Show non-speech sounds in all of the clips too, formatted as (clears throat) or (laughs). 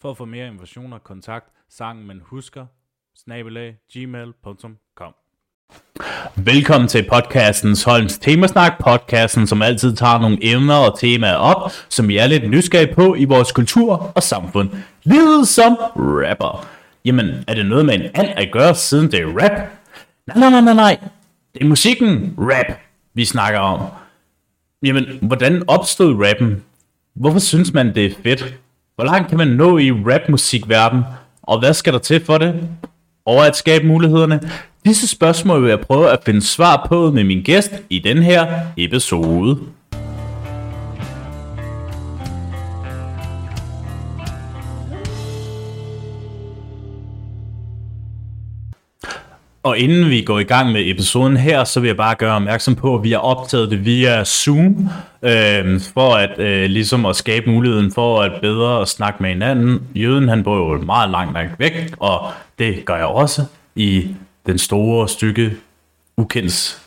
For at få mere informationer, kontakt sangen man husker, snabelag, gmail.com. Velkommen til podcastens Holms Temasnak, podcasten som altid tager nogle emner og temaer op, som vi er lidt nysgerrige på i vores kultur og samfund. Livet som rapper. Jamen, er det noget med en and at gøre, siden det er rap? Nej, nej, nej, nej, nej. Det er musikken rap, vi snakker om. Jamen, hvordan opstod rappen? Hvorfor synes man, det er fedt? Hvor langt kan man nå i rapmusikverden? Og hvad skal der til for det? Og at skabe mulighederne? Disse spørgsmål vil jeg prøve at finde svar på med min gæst i den her episode. Og inden vi går i gang med episoden her, så vil jeg bare gøre opmærksom på, at vi har optaget det via Zoom, øh, for at øh, ligesom at skabe muligheden for at bedre at snakke med hinanden. Jøden han bor jo meget langt, langt væk, og det gør jeg også i den store stykke ukendt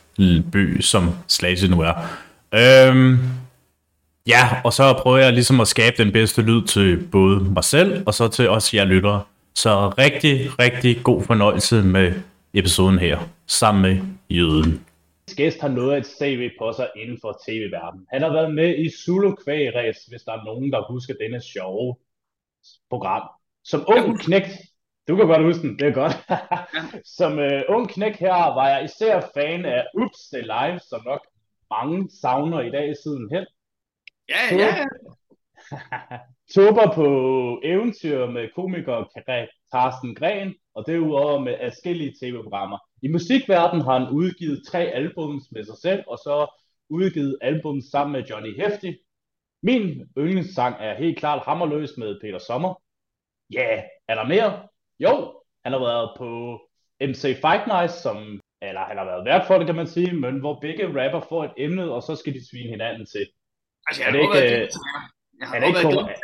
by, som Slagelse nu er. Øh, ja, og så prøver jeg ligesom at skabe den bedste lyd til både mig selv, og så til os jer lyttere. Så rigtig, rigtig god fornøjelse med episoden her, sammen med Jøden. Gæst har noget af et CV på sig inden for tv-verdenen. Han har været med i Zulu Kvægræs, hvis der er nogen, der husker denne sjove program. Som ung knægt, du kan godt huske den, det er godt. (laughs) som uh, ung knægt her var jeg især fan af Ups The Live, som nok mange savner i dag siden hen. Ja, ja. Tupper på eventyr med komiker Carsten Gren, og derudover med forskellige tv-programmer. I musikverdenen har han udgivet tre albums med sig selv, og så udgivet album sammen med Johnny Hefti. Min yndlingssang er helt klart Hammerløs med Peter Sommer. Ja, yeah. er der mere? Jo, han har været på MC Fight Night, som, eller han har været vært for det, kan man sige, men hvor begge rapper får et emne, og så skal de svine hinanden til. Altså, jeg er det ikke... Jeg har er det ikke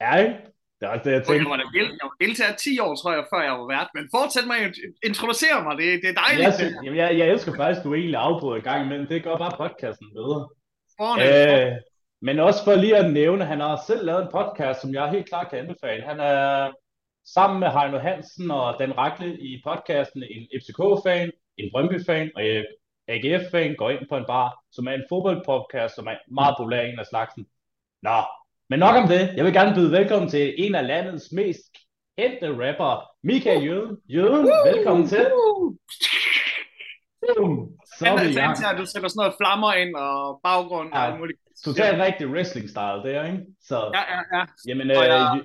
Ja, ikke? Det er også det, jeg tænkte. Jeg var, del, jeg var deltager 10 år, tror jeg, før jeg var vært. Men fortsæt med at introducere mig. Det, det er dejligt. Jeg, synes, jeg, jeg elsker faktisk, at du egentlig afbryder i gang imellem. Det gør bare podcasten bedre. Øh, men også for lige at nævne, han har selv lavet en podcast, som jeg helt klart kan anbefale. Han er sammen med Heino Hansen og Dan Rakle i podcasten en FCK-fan, en Brøndby-fan og AGF-fan går ind på en bar, som er en fodboldpodcast, som er meget populær en af slagsen. Nå, men nok om det. Jeg vil gerne byde velkommen til en af landets mest kendte rapper, Michael Jøden. Jøden, uh, velkommen til. Så er vi gang. Du sætter sådan noget flammer ind og baggrund ja, og muligt. Totalt rigtig wrestling-style der, ikke? Så, ja, ja, ja. Jamen, øh, jeg,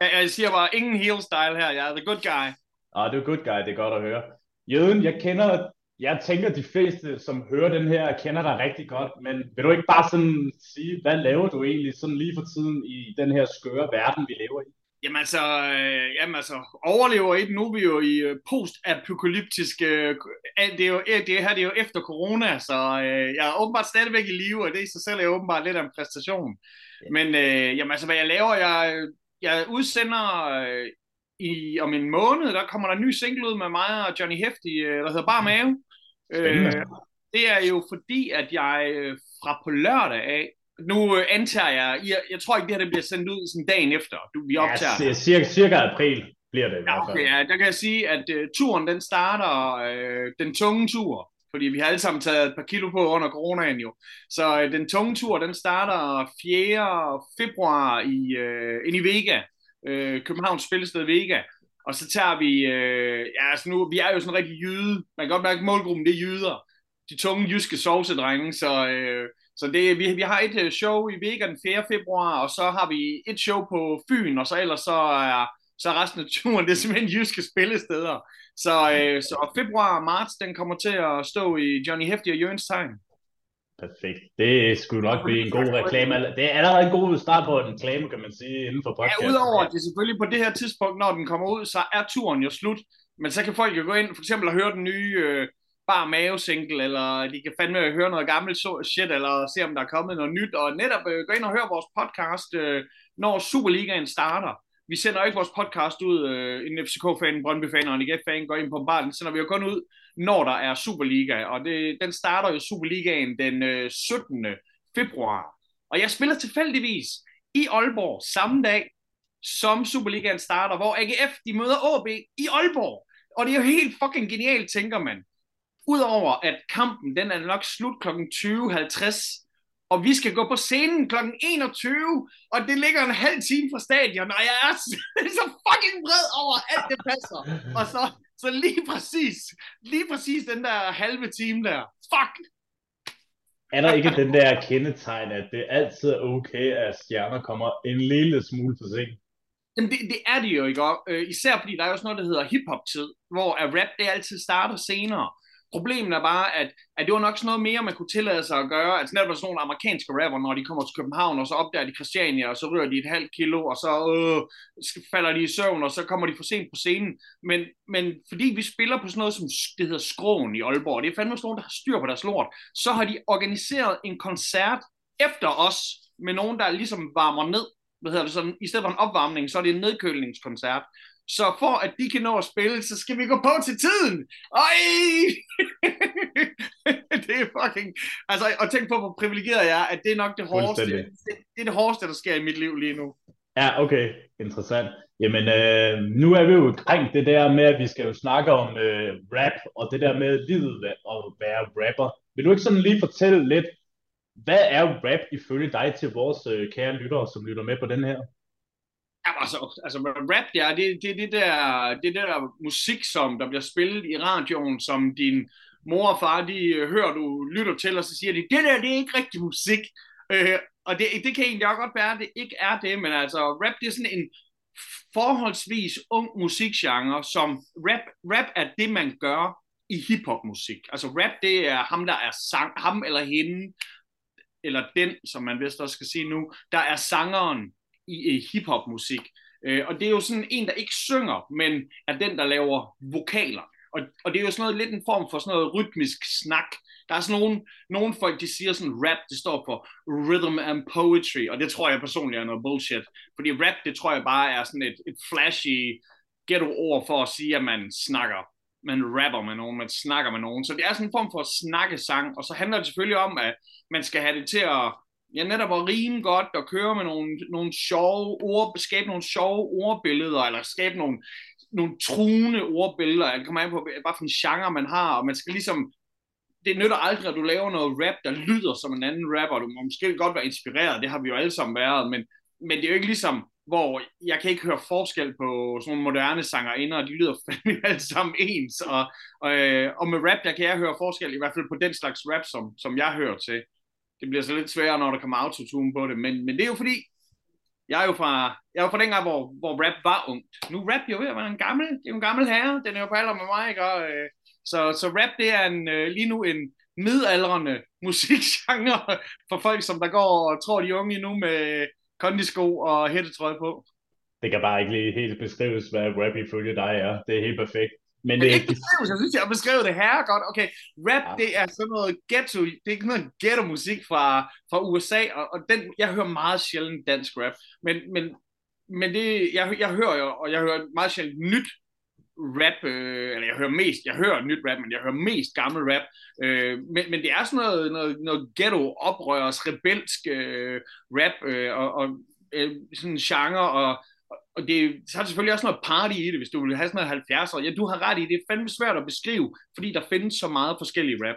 jeg, jeg siger bare, ingen heel-style her. Jeg er the good guy. Ah, du er good guy, det er godt at høre. Jøden, jeg kender jeg tænker, de fleste, som hører den her, kender dig rigtig godt, men vil du ikke bare sådan sige, hvad laver du egentlig sådan lige for tiden i den her skøre verden, vi lever i? Jamen altså, øh, jamen altså, overlever i den. Nu vi jo i øh, post-apokalyptisk, øh, det, er jo, det her det er jo efter corona, så øh, jeg er åbenbart stadigvæk i live, og det i sig selv er åbenbart lidt af en præstation. Men øh, jamen altså, hvad jeg laver, jeg, jeg udsender øh, i, om en måned, der kommer der en ny single ud med mig og Johnny Hefti, øh, der hedder Bare Mave. Øh, det er jo fordi, at jeg øh, fra på lørdag af, nu øh, antager jeg, jeg, jeg tror ikke, det her det bliver sendt ud sådan dagen efter, du, vi optager. Ja, cirka, cirka april bliver det i ja, okay, ja, der kan jeg sige, at uh, turen den starter, uh, den tunge tur, fordi vi har alle sammen taget et par kilo på under coronaen jo. Så uh, den tunge tur, den starter 4. februar i, ind i Vega, uh, Københavns spillested Vega. Og så tager vi, øh, ja altså nu, vi er jo sådan rigtig jyde, man kan godt mærke, at målgruppen det er jyder, de tunge jyske sovsedrenge, så, øh, så det, vi, vi har et øh, show i Vega den 4. februar, og så har vi et show på Fyn, og så ellers så er, så er resten af turen, det er simpelthen jyske spillesteder. Så, øh, så februar og marts, den kommer til at stå i Johnny Hefti og Jørgens tegn. Perfekt. Det skulle nok blive en god reklame. Det er allerede en god start på en reklame, kan man sige, inden for podcast. Ja, udover at det selvfølgelig på det her tidspunkt, når den kommer ud, så er turen jo slut. Men så kan folk jo gå ind for eksempel og høre den nye øh, bare mave-single, eller de kan fandme høre noget gammelt shit, eller se om der er kommet noget nyt, og netop øh, gå ind og høre vores podcast, øh, når Superligaen starter. Vi sender ikke vores podcast ud, øh, en FCK-fan, Brøndby-fan og en IGF-fan går ind på baren, sender vi jo kun ud, når der er Superliga, og det, den starter jo Superligaen den øh, 17. februar. Og jeg spiller tilfældigvis i Aalborg samme dag, som Superligaen starter, hvor AGF de møder AB i Aalborg. Og det er jo helt fucking genialt, tænker man. Udover at kampen den er nok slut kl. 20.50, og vi skal gå på scenen kl. 21, og det ligger en halv time fra stadion, og jeg er (laughs) så fucking bred over, at det passer. Og så, så lige præcis, lige præcis den der halve time der, fuck! Er der ikke den der kendetegn, at det altid er okay, at stjerner kommer en lille smule for sent? Jamen det, det er det jo ikke, og, øh, især fordi der er jo sådan noget, der hedder hip-hop-tid, hvor at rap det altid starter senere. Problemet er bare, at, at det var nok sådan noget mere, man kunne tillade sig at gøre. Altså netop sådan nogle amerikanske rapper, når de kommer til København, og så opdager de Christiania, og så rører de et halvt kilo, og så øh, falder de i søvn, og så kommer de for sent på scenen. Men, men fordi vi spiller på sådan noget, som det hedder Skråen i Aalborg, det er fandme sådan nogen, der har styr på deres lort, så har de organiseret en koncert efter os, med nogen, der ligesom varmer ned. Hvad hedder det sådan? I stedet for en opvarmning, så er det en nedkølingskoncert. Så for at de kan nå at spille, så skal vi gå på til tiden. Ej! (laughs) det er fucking... Altså, og tænk på, hvor privilegeret jeg er, at det er nok det hårdeste. Det, det er det hårdeste, der sker i mit liv lige nu. Ja, okay. Interessant. Jamen, øh, nu er vi jo kring det der med, at vi skal jo snakke om øh, rap, og det der med livet at være rapper. Vil du ikke sådan lige fortælle lidt, hvad er rap ifølge dig til vores øh, kære lyttere, som lytter med på den her? Altså, altså rap, ja, det, det, det, der, det der musik, som der bliver spillet i radioen, som din mor og far, de øh, hører, du lytter til, og så siger de, det der, det er ikke rigtig musik. Øh, og det, det kan egentlig også godt være, at det ikke er det, men altså, rap, det er sådan en forholdsvis ung musikgenre, som rap, rap er det, man gør i hiphop-musik. Altså rap, det er ham, der er sang, ham eller hende, eller den, som man vist også skal sige nu, der er sangeren i, i hiphop-musik. Øh, og det er jo sådan en, der ikke synger, men er den, der laver vokaler. Og, og det er jo sådan noget, lidt en form for sådan noget rytmisk snak. Der er sådan nogle, nogle folk, de siger sådan rap, det står for rhythm and poetry, og det tror jeg personligt er noget bullshit. Fordi rap, det tror jeg bare er sådan et, et flashy ghetto-ord for at sige, at man snakker man rapper med nogen, man snakker med nogen. Så det er sådan en form for snakkesang, og så handler det selvfølgelig om, at man skal have det til at ja, netop at rime godt og køre med nogle, nogle sjove ord, skabe nogle sjove ordbilleder, eller skabe nogle, nogle truende ordbilleder. Det kommer an på, hvad for en genre man har, og man skal ligesom det nytter aldrig, at du laver noget rap, der lyder som en anden rapper. Du må måske godt være inspireret, det har vi jo alle sammen været, men, men det er jo ikke ligesom, hvor jeg kan ikke høre forskel på sådan nogle moderne sangerinder, og de lyder (laughs) fandme alle sammen ens. Og, og, øh, og med rap, der kan jeg høre forskel, i hvert fald på den slags rap, som, som jeg hører til det bliver så lidt sværere, når der kommer autotune på det, men, men det er jo fordi, jeg er jo fra, jeg er jo fra dengang, hvor, hvor rap var ungt. Nu rap jo ved at være en gammel, det er jo en gammel herre, den er jo på alder med mig, ikke? Og, øh, så, så rap, det er en, øh, lige nu en midaldrende (laughs) musikgenre for folk, som der går og tror, de er unge nu med kondisko og hættetrøje på. Det kan bare ikke lige helt beskrives, hvad rap ifølge dig er. Det er helt perfekt. Men, det, ikke beskrivelse, jeg synes, jeg har beskrevet det her godt. Okay, rap, ja. det er sådan noget ghetto, det er ikke noget ghetto-musik fra, fra USA, og, og den, jeg hører meget sjældent dansk rap, men, men, men det, jeg, jeg hører jo, og jeg hører meget sjældent nyt rap, øh, eller jeg hører mest, jeg hører nyt rap, men jeg hører mest gammel rap, øh, men, men det er sådan noget, noget, noget ghetto-oprørs, rebelsk øh, rap, øh, og, og øh, sådan en genre, og og det, så er der selvfølgelig også noget party i det, hvis du vil have sådan noget 70 år. Ja, du har ret i, det er fandme svært at beskrive, fordi der findes så meget forskellige rap.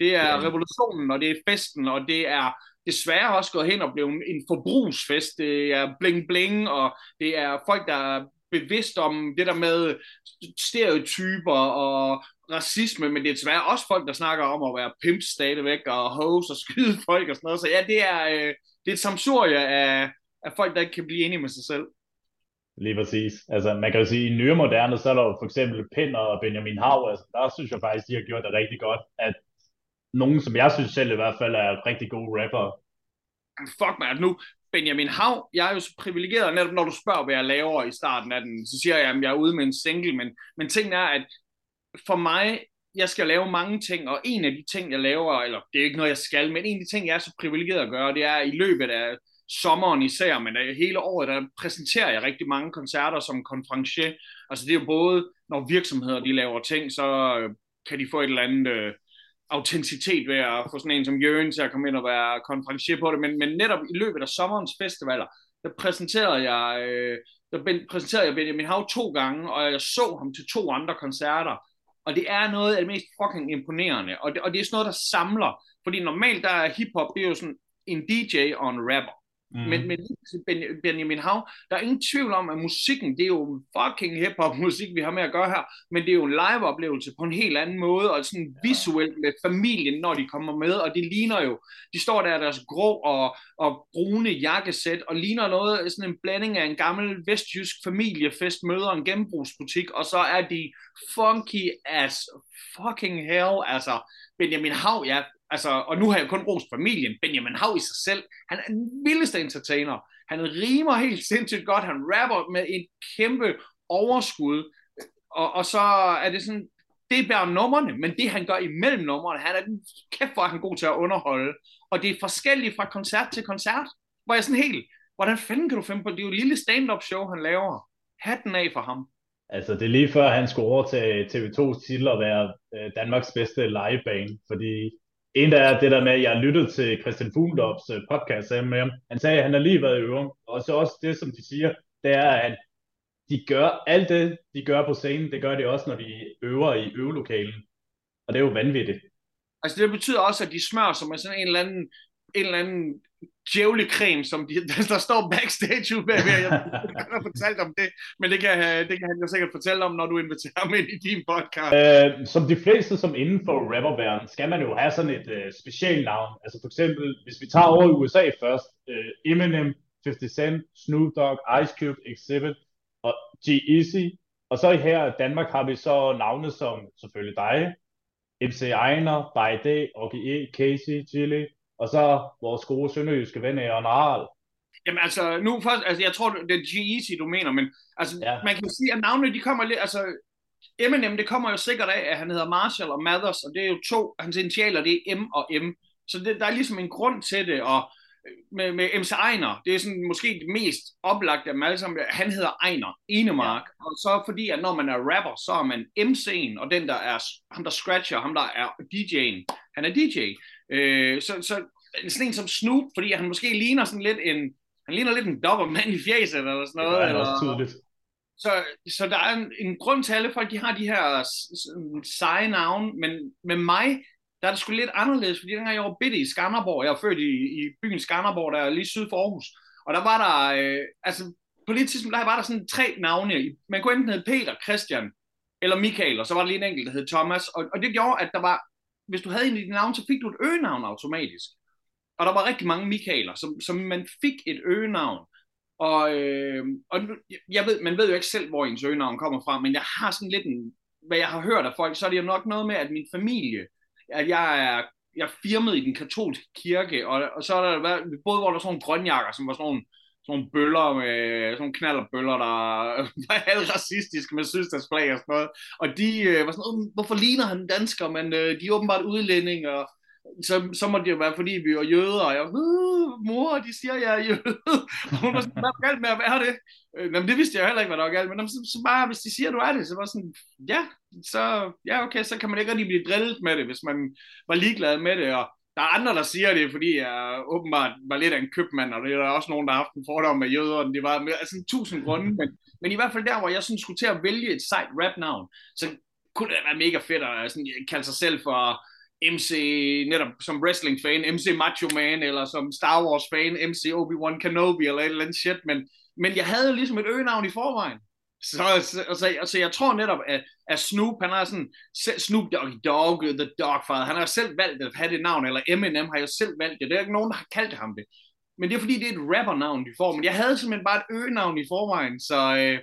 Det er ja. revolutionen, og det er festen, og det er desværre også gået hen og blevet en forbrugsfest. Det er bling-bling, og det er folk, der er bevidst om det der med stereotyper og racisme, men det er desværre også folk, der snakker om at være pimp stadigvæk, og hoes og skyde folk og sådan noget. Så ja, det er, øh, det er et samsurie af, af folk, der ikke kan blive enige med sig selv. Lige præcis. Altså, man kan jo sige, at i nyere moderne, så er der jo for eksempel Pind og Benjamin Hav, altså, der synes jeg faktisk, de har gjort det rigtig godt, at nogen, som jeg synes selv i hvert fald er rigtig gode rapper. Fuck man, altså, nu Benjamin Hav, jeg er jo så privilegeret, netop når du spørger, hvad jeg laver i starten af den, så siger jeg, at jeg er ude med en single, men, men tingen er, at for mig, jeg skal lave mange ting, og en af de ting, jeg laver, eller det er ikke noget, jeg skal, men en af de ting, jeg er så privilegeret at gøre, det er i løbet af sommeren især, men øh, hele året, der præsenterer jeg rigtig mange koncerter som konferencier. Altså det er jo både, når virksomheder de laver ting, så øh, kan de få et eller andet øh, autenticitet ved at få sådan en som Jørgen til at komme ind og være konferencier på det, men, men netop i løbet af sommerens festivaler, der præsenterede jeg, øh, der ben, præsenterede jeg Benjamin Hav to gange, og jeg så ham til to andre koncerter, og det er noget af det mest fucking imponerende, og det, og det er sådan noget, der samler, fordi normalt der er hiphop, det er jo sådan en DJ og en rapper, Mm. Men, men Benjamin Hav, der er ingen tvivl om, at musikken, det er jo fucking hip-hop musik, vi har med at gøre her, men det er jo en live-oplevelse på en helt anden måde, og sådan ja. visuelt med familien, når de kommer med, og det ligner jo, de står der i deres grå og, og brune jakkesæt, og ligner noget, sådan en blanding af en gammel vestjysk familiefest møder en genbrugsbutik, og så er de funky as fucking hell, altså Benjamin Hav, ja, altså, og nu har jeg kun rost familien, Benjamin Hav i sig selv, han er den vildeste entertainer, han rimer helt sindssygt godt, han rapper med en kæmpe overskud, og, og så er det sådan, det er bare nummerne, men det han gør imellem nummerne, han er den kæft for, han er god til at underholde, og det er forskelligt fra koncert til koncert, hvor jeg sådan helt, hvordan fanden kan du finde på, det er jo et lille stand-up show, han laver, hatten af for ham. Altså, det er lige før, han skulle overtage TV2's titel og være øh, Danmarks bedste livebane, fordi en der er det der med, at jeg lyttede til Christian Fuglendorps øh, podcast sammen med ham. Han sagde, at han har lige været i øving. Og så også det, som de siger, det er, at de gør alt det, de gør på scenen, det gør de også, når de øver i øvelokalen. Og det er jo vanvittigt. Altså det betyder også, at de smører sig med sådan en eller anden, en eller anden djævlecreme, som de, (laughs) der står backstage ude bagved, Jeg, kan have fortalt om det, men det kan, øh, det kan han jo sikkert fortælle om, når du inviterer ham ind i din podcast. Øh, som de fleste, som inden for rapperverden, skal man jo have sådan et øh, specielt navn. Altså for eksempel, hvis vi tager over i USA først, øh, Eminem, 50 Cent, Snoop Dogg, Ice Cube, Exhibit og G-Eazy. Og så her i Danmark har vi så navne som selvfølgelig dig, MC Ejner, By Day, OGE, Casey, Chili, og så vores gode sønderjyske ven, Aaron Aral. Jamen altså, nu først, altså jeg tror, det er G-Eazy, du mener, men altså, ja. man kan sige, at navnene, de kommer lidt, altså, Eminem, det kommer jo sikkert af, at han hedder Marshall og Mathers, og det er jo to, hans initialer, det er M og M. Så det, der er ligesom en grund til det, og med, med MC Ejner, det er sådan måske det mest oplagte af dem alle sammen, han hedder Ejner, Enemark, ja. og så fordi, at når man er rapper, så er man MC'en, og den der er, ham der scratcher, ham der er DJ'en, han er DJ. Øh, så, så sådan en som Snoop, fordi han måske ligner sådan lidt en, han ligner lidt en mand i fjæset eller sådan noget. Det er også tydeligt. Så, så der er en, en grund til, at alle folk de har de her seje navne, men med mig, der er det sgu lidt anderledes, fordi dengang jeg var bitte i Skanderborg, jeg er født i, i byen Skanderborg, der er lige syd for Aarhus, og der var der, øh, altså på det tidspunkt, der var der sådan tre navne. Man kunne enten hedde Peter, Christian eller Michael, og så var der lige en enkelt, der hed Thomas, og, og det gjorde, at der var hvis du havde en i dit navn, så fik du et øgenavn automatisk. Og der var rigtig mange Michaeler, som, som man fik et øgenavn. Og, øh, og jeg ved, man ved jo ikke selv, hvor ens øgenavn kommer fra, men jeg har sådan lidt en, hvad jeg har hørt af folk, så er det jo nok noget med, at min familie, at jeg er, jeg er firmet i den katolske kirke, og, og så er der både hvor der er sådan nogle grønjakker, som var sådan nogle sådan nogle bøller med sådan nogle knallerbøller, der (laughs) var helt racistisk med sydstatsflag og sådan noget. Og de øh, var sådan, hvorfor ligner han dansker, men øh, de er åbenbart udlændinge, og så, så må det jo være, fordi vi er jøder, og jeg var, mor, de siger, jeg er jøde. (laughs) Og hun var sådan, hvad er galt med at være det? Øh, jamen, det vidste jeg heller ikke, hvad der var galt, men så, så bare, hvis de siger, du er det, så var sådan, ja, så, ja, okay, så kan man ikke rigtig blive drillet med det, hvis man var ligeglad med det, og der er andre, der siger det, fordi jeg åbenbart var lidt af en købmand, og det er der også nogen, der har haft en fordom med jøder, og det var med, altså en tusind grunde, men, men i hvert fald der, hvor jeg sådan skulle til at vælge et sejt rap-navn, så kunne det være mega fedt at øh, sådan, kalde sig selv for MC, netop som wrestling-fan, MC Macho Man, eller som Star Wars-fan, MC Obi-Wan Kenobi, eller et eller andet shit, men, men jeg havde ligesom et øgenavn i forvejen. Så, så, så, så jeg tror netop, at, at Snoop, han har sådan, Snoop Doggy Dog, The Dogfather, han har selv valgt at have det navn, eller Eminem har jo selv valgt det, der er ikke nogen, der har kaldt ham det. Men det er fordi, det er et rappernavn, de får, men jeg havde simpelthen bare et øgenavn i forvejen, så, øh,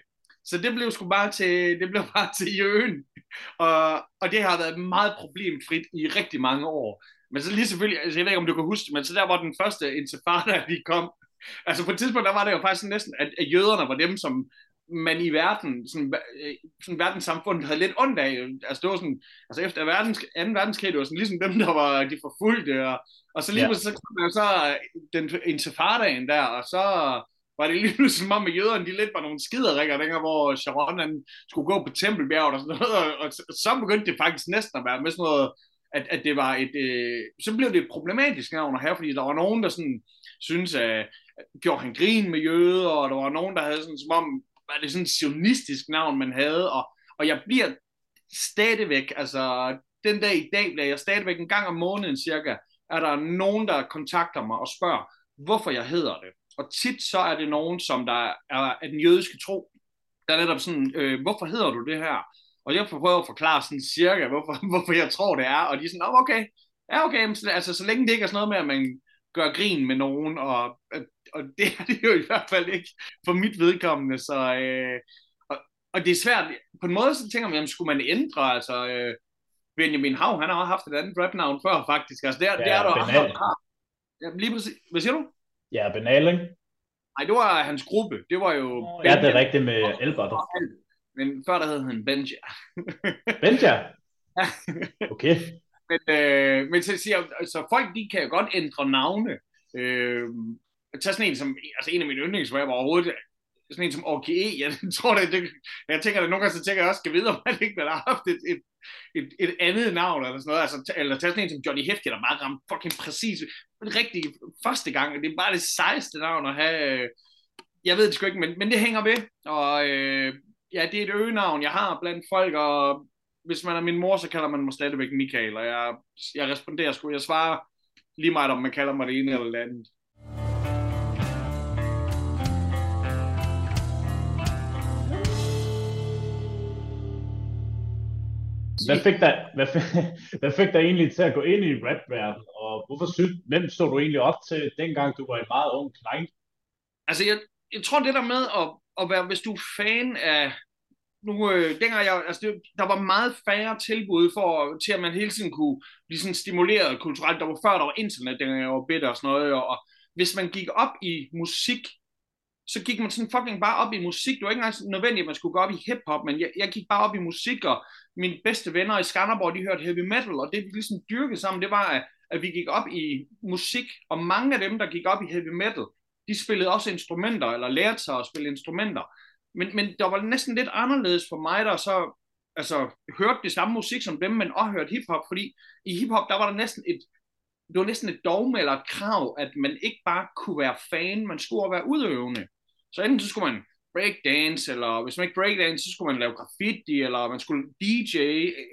så det blev sgu bare til, det blev bare til Jøen. og, og det har været meget problemfrit i rigtig mange år. Men så lige selvfølgelig, altså jeg ved ikke, om du kan huske men så der var den første intifada, vi kom. Altså på et tidspunkt, der var det jo faktisk næsten, at, at jøderne var dem, som man i verden, sådan, øh, sådan verdenssamfundet havde lidt ondt af. Altså det var sådan, altså efter verdens, 2. verdenskrig, det var sådan ligesom dem, der var de forfulgte, og, og så lige ja. så kom der så den intifadaen der, og så var det lige som om, at jøderne de lidt var nogle skiderikker, dengang, hvor Sharon han skulle gå på Tempelbjerget og sådan noget, og, så begyndte det faktisk næsten at være med sådan noget, at, at det var et, øh, så blev det et problematisk navn her, fordi der var nogen, der sådan synes, at gjorde han grin med jøder, og der var nogen, der havde sådan, som om, var det sådan et sionistisk navn, man havde, og, og jeg bliver stadigvæk, altså den dag i dag bliver jeg stadigvæk en gang om måneden cirka, er der nogen, der kontakter mig og spørger, hvorfor jeg hedder det. Og tit så er det nogen, som der er af den jødiske tro, der er netop sådan, øh, hvorfor hedder du det her? Og jeg prøver at forklare sådan cirka, hvorfor, (laughs) hvorfor jeg tror, det er. Og de er sådan, oh, okay, ja okay, men, altså så længe det ikke er sådan noget med, at man gør grin med nogen, og, og det er det jo i hvert fald ikke for mit vedkommende, så øh, og, og det er svært, på en måde så tænker man, jamen, skulle man ændre, altså øh, Benjamin Hav, han har også haft et andet rap-navn før faktisk, altså det, ja, det er der også, ja, lige præcis, hvad siger du? Ja, Benal, ikke? Nej, det var hans gruppe, det var jo... Oh, ja, det er rigtigt med Albert. Men før der hed han Benja. (laughs) Benja? Ja. Okay. Men, øh, men så siger altså folk de kan jo godt ændre navne. Øh, tage sådan en som, altså en af mine yndlingsrapper overhovedet, sådan en som OKE, jeg (laughs) tror det, det jeg tænker det nogle gange, så tænker jeg også, skal vide, om man ikke vil have haft et, et, et, et andet navn, eller sådan noget, altså, eller tage sådan en som Johnny Hefti, der bare ramte fucking præcis, rigtig første gang, det er bare det sejeste navn at have, jeg ved det sgu ikke, men, men det hænger ved, og øh, ja, det er et øgenavn, jeg har blandt folk, og hvis man er min mor, så kalder man mig stadigvæk Michael, og jeg, jeg responderer sgu, jeg svarer lige meget, om man kalder mig det ene eller det andet. Hvad fik, dig, hvad, fik, (laughs) hvad fik dig egentlig til at gå ind i rap og hvorfor synes, hvem stod du egentlig op til, dengang du var en meget ung knægt? Altså, jeg, jeg tror det der med at, at være, hvis du er fan af, nu, øh, dengang jeg, altså det, der var meget færre tilbud for, til at man hele tiden kunne blive sådan stimuleret kulturelt. Der var før, der var internet, dengang jeg var bitter og sådan noget, og, og hvis man gik op i musik, så gik man sådan fucking bare op i musik. Det var ikke engang nødvendigt, at man skulle gå op i hiphop, men jeg, jeg gik bare op i musik, og mine bedste venner i Skanderborg, de hørte heavy metal, og det vi ligesom dyrkede sammen, det var, at, at vi gik op i musik, og mange af dem, der gik op i heavy metal, de spillede også instrumenter, eller lærte sig at spille instrumenter. Men, men der var næsten lidt anderledes for mig, der så altså, hørte det samme musik som dem, men også hørte hiphop, fordi i hiphop, der var der næsten et, det var næsten et dogme eller et krav, at man ikke bare kunne være fan, man skulle være udøvende. Så enten så skulle man breakdance, eller hvis man ikke breakdance, så skulle man lave graffiti, eller man skulle DJ,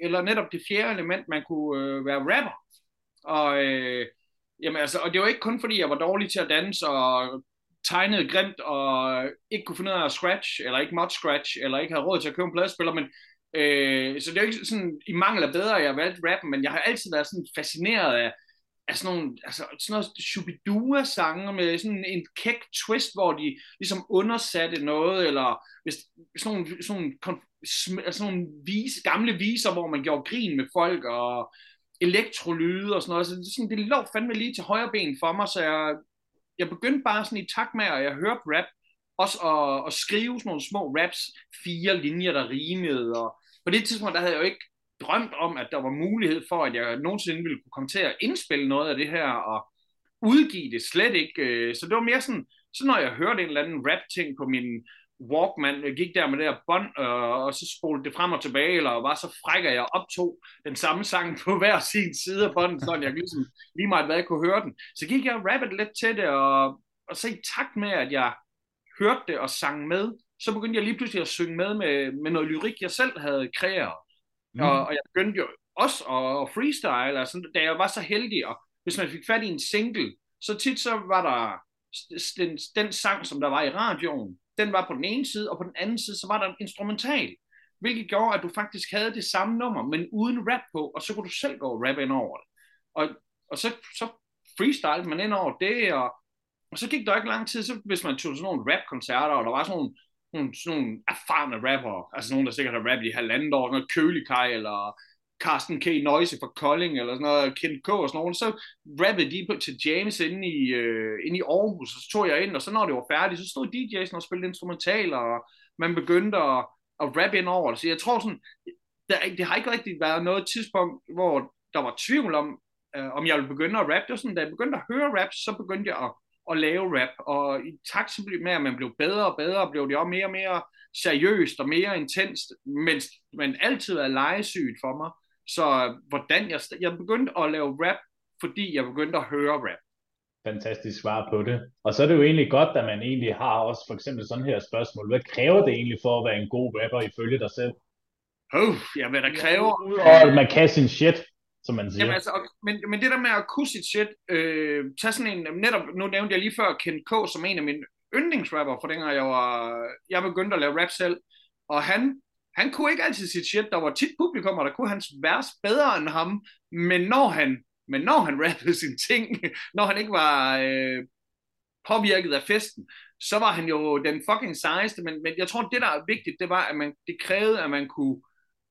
eller netop det fjerde element, man kunne øh, være rapper. Og, øh, jamen, altså, og det var ikke kun fordi, jeg var dårlig til at danse, og tegnede grimt, og ikke kunne finde ud af at scratch, eller ikke måtte scratch, eller ikke havde råd til at købe en pladespiller, men øh, så det er jo ikke sådan, i mangel af bedre, jeg valgte rappen, men jeg har altid været sådan fascineret af, af sådan nogle, altså sådan noget Shubidua-sange med sådan en kæk twist, hvor de ligesom undersatte noget, eller hvis, sådan nogle, sådan nogle, altså, sådan nogle vise, gamle viser, hvor man gjorde grin med folk, og elektrolyde og sådan noget, så det, sådan, det lå fandme lige til højre ben for mig, så jeg, jeg begyndte bare sådan i takt med, at jeg hørte rap, også at, at skrive sådan nogle små raps, fire linjer, der rimede, og på det tidspunkt, der havde jeg jo ikke drømt om, at der var mulighed for, at jeg nogensinde ville kunne komme til at indspille noget af det her, og udgive det slet ikke. Øh, så det var mere sådan, så når jeg hørte en eller anden rap-ting på min Walkman, jeg gik der med det her bånd, øh, og så spolede det frem og tilbage, eller var så fræk, at jeg optog den samme sang på hver sin side af båndet, så jeg ligesom lige meget hvad jeg kunne høre den. Så gik jeg rappet lidt til det, og, og så i takt med, at jeg hørte det og sang med, så begyndte jeg lige pludselig at synge med med, med noget lyrik, jeg selv havde kreeret. Mm. Og, og jeg begyndte jo også at, at freestyle, altså, da jeg var så heldig, og hvis man fik fat i en single, så tit så var der den, den sang, som der var i radioen, den var på den ene side, og på den anden side, så var der en instrumental, hvilket gjorde, at du faktisk havde det samme nummer, men uden rap på, og så kunne du selv gå og rap ind over det. Og, og så, så freestyle man ind over det, og, og så gik der ikke lang tid, så hvis man tog sådan nogle rap-koncerter, og der var sådan nogle nogle, sådan nogle erfarne rapper, altså nogen, der sikkert har rappet i halvandet år, sådan noget Kølikaj, eller Carsten K. Noise fra Kolding, eller sådan noget, Kent K. og sådan noget, så rappede de på, til James inde i, øh, inde i Aarhus, og så tog jeg ind, og så når det var færdigt, så stod DJ'sen og spillede instrumentaler, og man begyndte at, at rappe ind over det. Så jeg tror sådan, der, det har ikke rigtig været noget tidspunkt, hvor der var tvivl om, øh, om jeg ville begynde at rappe. Det var sådan, da jeg begyndte at høre rap, så begyndte jeg at, at lave rap, og i takt med, at man blev bedre og bedre, blev det også mere og mere seriøst og mere intenst, mens man altid er legesygt for mig. Så hvordan jeg, jeg begyndte at lave rap, fordi jeg begyndte at høre rap. Fantastisk svar på det. Og så er det jo egentlig godt, at man egentlig har også for eksempel sådan her spørgsmål. Hvad kræver det egentlig for at være en god rapper ifølge dig selv? Oh, ja, hvad der kræver... Og at man kan sin shit, som man siger. Jamen, altså, men, men det der med at kunne sit shit, øh, tage sådan en, netop, nu nævnte jeg lige før Ken K. som en af mine yndlingsrapper, for dengang jeg var, jeg begyndte at lave rap selv, og han han kunne ikke altid sit shit. Der var tit publikum, der kunne hans vers bedre end ham. Men når han, men når han (laughs) rappede sine ting, når han ikke var øh, påvirket af festen, så var han jo den fucking sejeste. Men, men jeg tror, det der er vigtigt, det var, at man, det krævede, at man kunne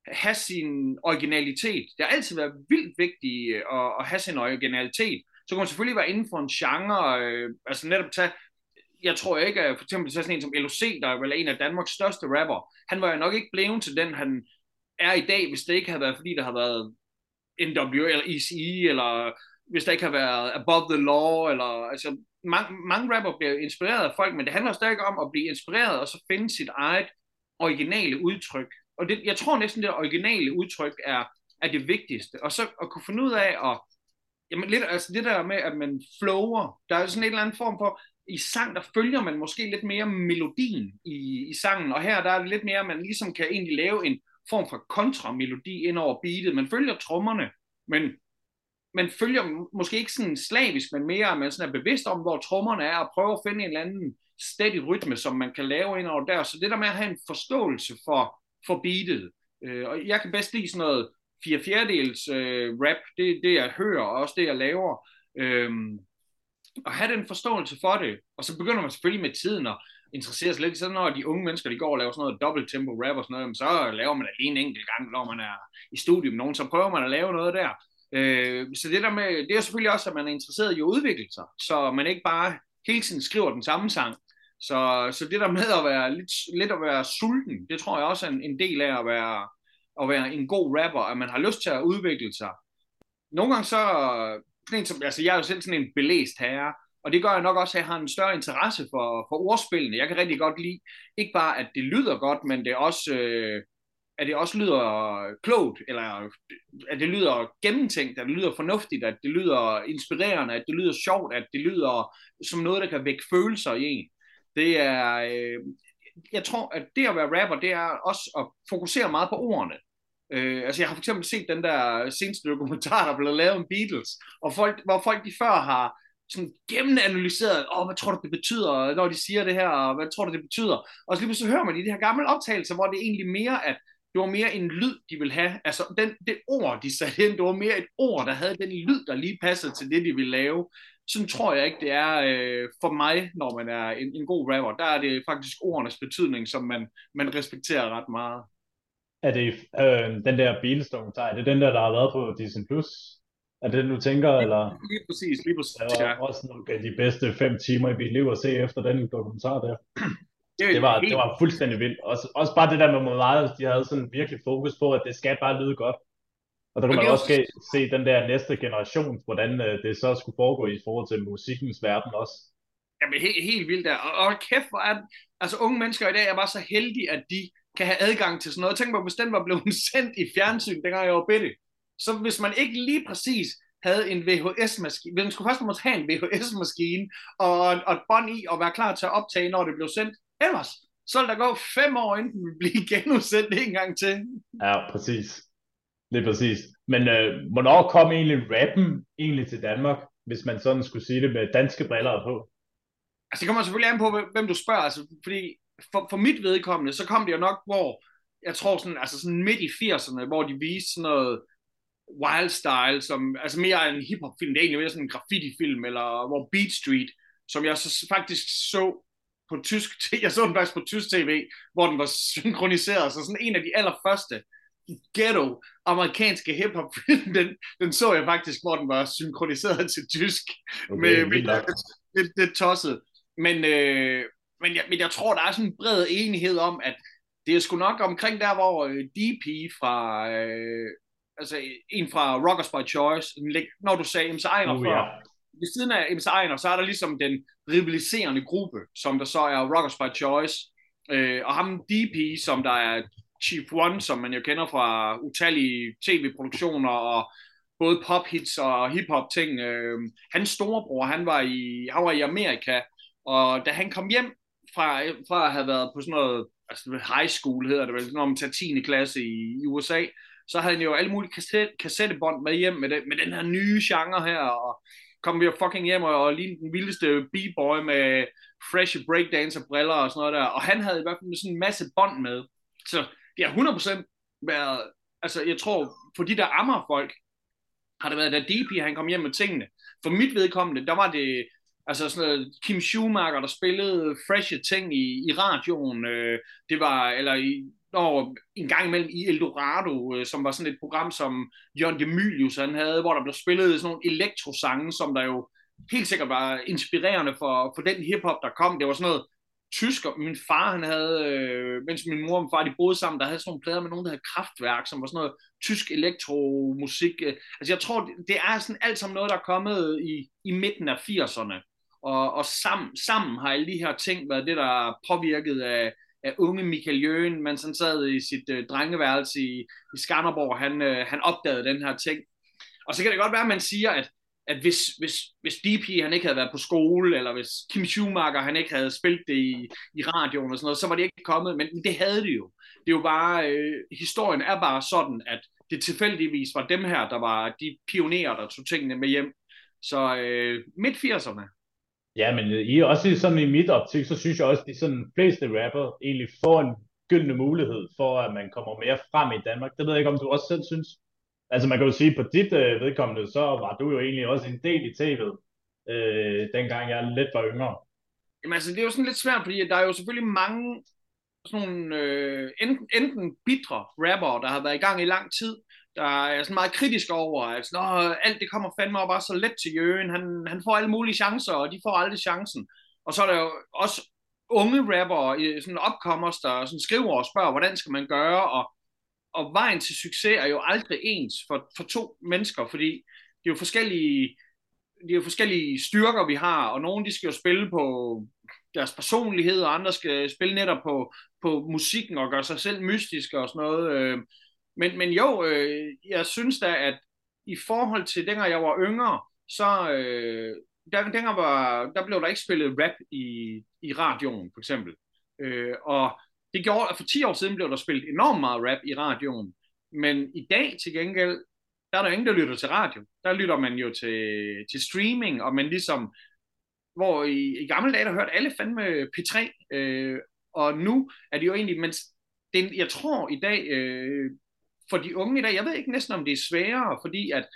have sin originalitet. Det har altid været vildt vigtigt øh, at, at have sin originalitet. Så kan man selvfølgelig være inden for en genre, øh, altså netop tage jeg tror ikke, at for eksempel sådan en som LOC, der er vel en af Danmarks største rapper, han var jo nok ikke blevet til den, han er i dag, hvis det ikke havde været, fordi der har været NW eller ECE, eller hvis der ikke har været Above the Law, eller altså, mange, mange rapper bliver inspireret af folk, men det handler stadig om at blive inspireret, og så finde sit eget originale udtryk. Og det, jeg tror næsten, det originale udtryk er, er det vigtigste. Og så at kunne finde ud af at Jamen lidt, altså det der med, at man flower, der er sådan en eller anden form for, i sang, der følger man måske lidt mere melodien i, i sangen, og her der er det lidt mere, man ligesom kan egentlig lave en form for kontramelodi ind over beatet. Man følger trommerne, men man følger måske ikke sådan slavisk, men mere, at man sådan er bevidst om, hvor trommerne er, og prøver at finde en eller anden steady rytme, som man kan lave ind over der. Så det der med at have en forståelse for, for beatet. Øh, og jeg kan bedst lide sådan noget fire fjerdedels øh, rap, det er det, jeg hører, og også det, jeg laver. Øh, og have den forståelse for det, og så begynder man selvfølgelig med tiden at interessere sig lidt, så når de unge mennesker, de går og laver sådan noget dobbelt tempo rap og sådan noget, så laver man det en enkelt gang, når man er i studiet med nogen, så prøver man at lave noget der. Øh, så det der med, det er selvfølgelig også, at man er interesseret i at udvikle sig, så man ikke bare hele tiden skriver den samme sang. Så, så det der med at være lidt, lidt at være sulten, det tror jeg også er en, en del af at være, at være en god rapper, at man har lyst til at udvikle sig. Nogle gange så, sådan en som, altså jeg er jo selv sådan en belæst herre, og det gør jeg nok også, at jeg har en større interesse for, for ordspillene. Jeg kan rigtig godt lide, ikke bare at det lyder godt, men det også, øh, at det også lyder klogt, eller at det lyder gennemtænkt, at det lyder fornuftigt, at det lyder inspirerende, at det lyder sjovt, at det lyder som noget, der kan vække følelser i en. Det er, øh, jeg tror, at det at være rapper, det er også at fokusere meget på ordene. Øh, altså jeg har for eksempel set den der seneste dokumentar, der blev lavet om Beatles, og folk, hvor folk de før har sådan gennemanalyseret, åh, hvad tror du, det betyder, når de siger det her, og hvad tror du, det betyder? Og så lige så hører man i de her gamle optagelser, hvor det er egentlig mere, at det var mere en lyd, de ville have. Altså, den, det ord, de satte ind, det var mere et ord, der havde den lyd, der lige passede til det, de ville lave. Sådan tror jeg ikke, det er øh, for mig, når man er en, en god rapper. Der er det faktisk ordenes betydning, som man, man respekterer ret meget er det øh, den der bilstone er det den der, der har været på Disney+. Plus? Er det den, du tænker, eller? Lige præcis, lige præcis. Det var ja. også nogle af de bedste fem timer i mit liv at se efter den dokumentar der. (clears throat) Det, det, var, helt... det var fuldstændig vildt. Også, også bare det der med meget, de havde sådan virkelig fokus på, at det skal bare lyde godt. Og der kunne man også se, se den der næste generation, hvordan uh, det så skulle foregå i forhold til musikkens verden også. Jamen helt, helt vildt der. Og, og kæft, hvor er altså unge mennesker i dag er bare så heldige, at de kan have adgang til sådan noget. Tænk på, hvis den var blevet (laughs) sendt i fjernsyn, dengang jeg var bitte. Så hvis man ikke lige præcis havde en VHS-maskine, hvis man skulle først måtte have en VHS-maskine og, og et bånd i og være klar til at optage, når det blev sendt. Ellers, så vil der gå fem år, inden den blive (laughs) genudsendt en gang til. Ja, præcis. Det er præcis. Men øh, hvornår kom egentlig rappen egentlig til Danmark, hvis man sådan skulle sige det med danske briller på? Altså det kommer selvfølgelig an på, hvem du spørger, altså, fordi for, for mit vedkommende, så kom det jo nok, hvor jeg tror sådan, altså sådan midt i 80'erne, hvor de viste sådan noget wild style, som, altså mere en hiphop-film, det er egentlig mere sådan en graffiti-film, eller hvor Beat Street, som jeg så faktisk så på tysk, (laughs) jeg så den faktisk på tysk tv, hvor den var synkroniseret, så sådan en af de allerførste ghetto amerikanske hiphop film, den, den så jeg faktisk, hvor den var synkroniseret til tysk, okay, med, med det, det, tosset. Men, øh, men, jeg, men jeg tror, der er sådan en bred enighed om, at det er sgu nok omkring der, hvor øh, DP fra, øh, altså en fra Rockers by Choice, når du sagde MC Ejner uh, før, ja. ved siden af MC Ejner, så er der ligesom den rivaliserende gruppe, som der så er Rockers by Choice, øh, og ham DP, som der er Chief One, som man jo kender fra utallige tv-produktioner og både pop-hits og hip-hop ting. Øh, hans storebror, han var, i, han var i Amerika, og da han kom hjem fra, fra at have været på sådan noget, altså high school hedder det vel, når man tager 10. klasse i, i USA, så havde han jo alle mulige kasset, kassettebånd med hjem med, det, med den her nye genre her, og kom vi jo fucking hjem og, og lignede den vildeste b-boy med fresh breakdancer briller og sådan noget der, og han havde i hvert fald sådan en masse bånd med, så det har 100% været, altså jeg tror, for de der ammer folk, har det været, da DP han kom hjem med tingene. For mit vedkommende, der var det altså sådan noget Kim Schumacher, der spillede freshe ting i, i radioen. Øh, det var, eller i, når, en gang imellem i Eldorado, øh, som var sådan et program, som Jørgen Demilius han havde, hvor der blev spillet sådan nogle elektrosange, som der jo helt sikkert var inspirerende for, for den hiphop, der kom. Det var sådan noget tysker. Min far, han havde, øh, mens min mor og min far, de boede sammen, der havde sådan nogle plader med nogen, der havde kraftværk, som var sådan noget tysk elektromusik. Øh. Altså jeg tror, det er sådan alt sammen noget, der er kommet i, i midten af 80'erne. Og, og sammen, sammen har alle de her ting været det, der er påvirket af, af unge Michael Jøen, mens han sad i sit øh, drengeværelse i, i Skanderborg, han, øh, han opdagede den her ting. Og så kan det godt være, at man siger, at at hvis, hvis, hvis DP han ikke havde været på skole, eller hvis Kim Schumacher han ikke havde spillet det i, i radioen og sådan noget, så var det ikke kommet, men det havde det jo. Det er jo bare, øh, historien er bare sådan, at det tilfældigvis var dem her, der var de pionerer, der tog tingene med hjem. Så øh, midt 80'erne. Ja, men i, også sådan i mit optik, så synes jeg også, at de sådan fleste rapper egentlig får en gyldne mulighed for, at man kommer mere frem i Danmark. Det ved jeg ikke, om du også selv synes. Altså man kan jo sige, på dit øh, vedkommende, så var du jo egentlig også en del i tv'et, øh, dengang jeg lidt var yngre. Jamen altså, det er jo sådan lidt svært, fordi der er jo selvfølgelig mange sådan nogle, øh, enten, enten bitre rapper, der har været i gang i lang tid, der er sådan meget kritisk over, at Nå, alt det kommer fandme op bare så let til Jøen, han, han får alle mulige chancer, og de får aldrig chancen. Og så er der jo også unge rapper, sådan opkommers, der sådan skriver og spørger, hvordan skal man gøre, og og vejen til succes er jo aldrig ens for, for to mennesker, fordi det er jo forskellige, det er jo forskellige styrker, vi har, og nogle de skal jo spille på deres personlighed, og andre skal spille netop på, på musikken og gøre sig selv mystisk og sådan noget. Øh, men, men jo, øh, jeg synes da, at i forhold til dengang jeg var yngre, så øh, der, dengang var, der blev der ikke spillet rap i, i radioen, for eksempel. Og det gjorde, at for 10 år siden blev der spillet enormt meget rap i radioen, men i dag til gengæld, der er der ingen, der lytter til radio. Der lytter man jo til, til streaming, og man ligesom, hvor i, i gamle dage, der hørte alle fandme P3, øh, og nu er det jo egentlig, men det, jeg tror i dag, øh, for de unge i dag, jeg ved ikke næsten, om det er sværere, fordi at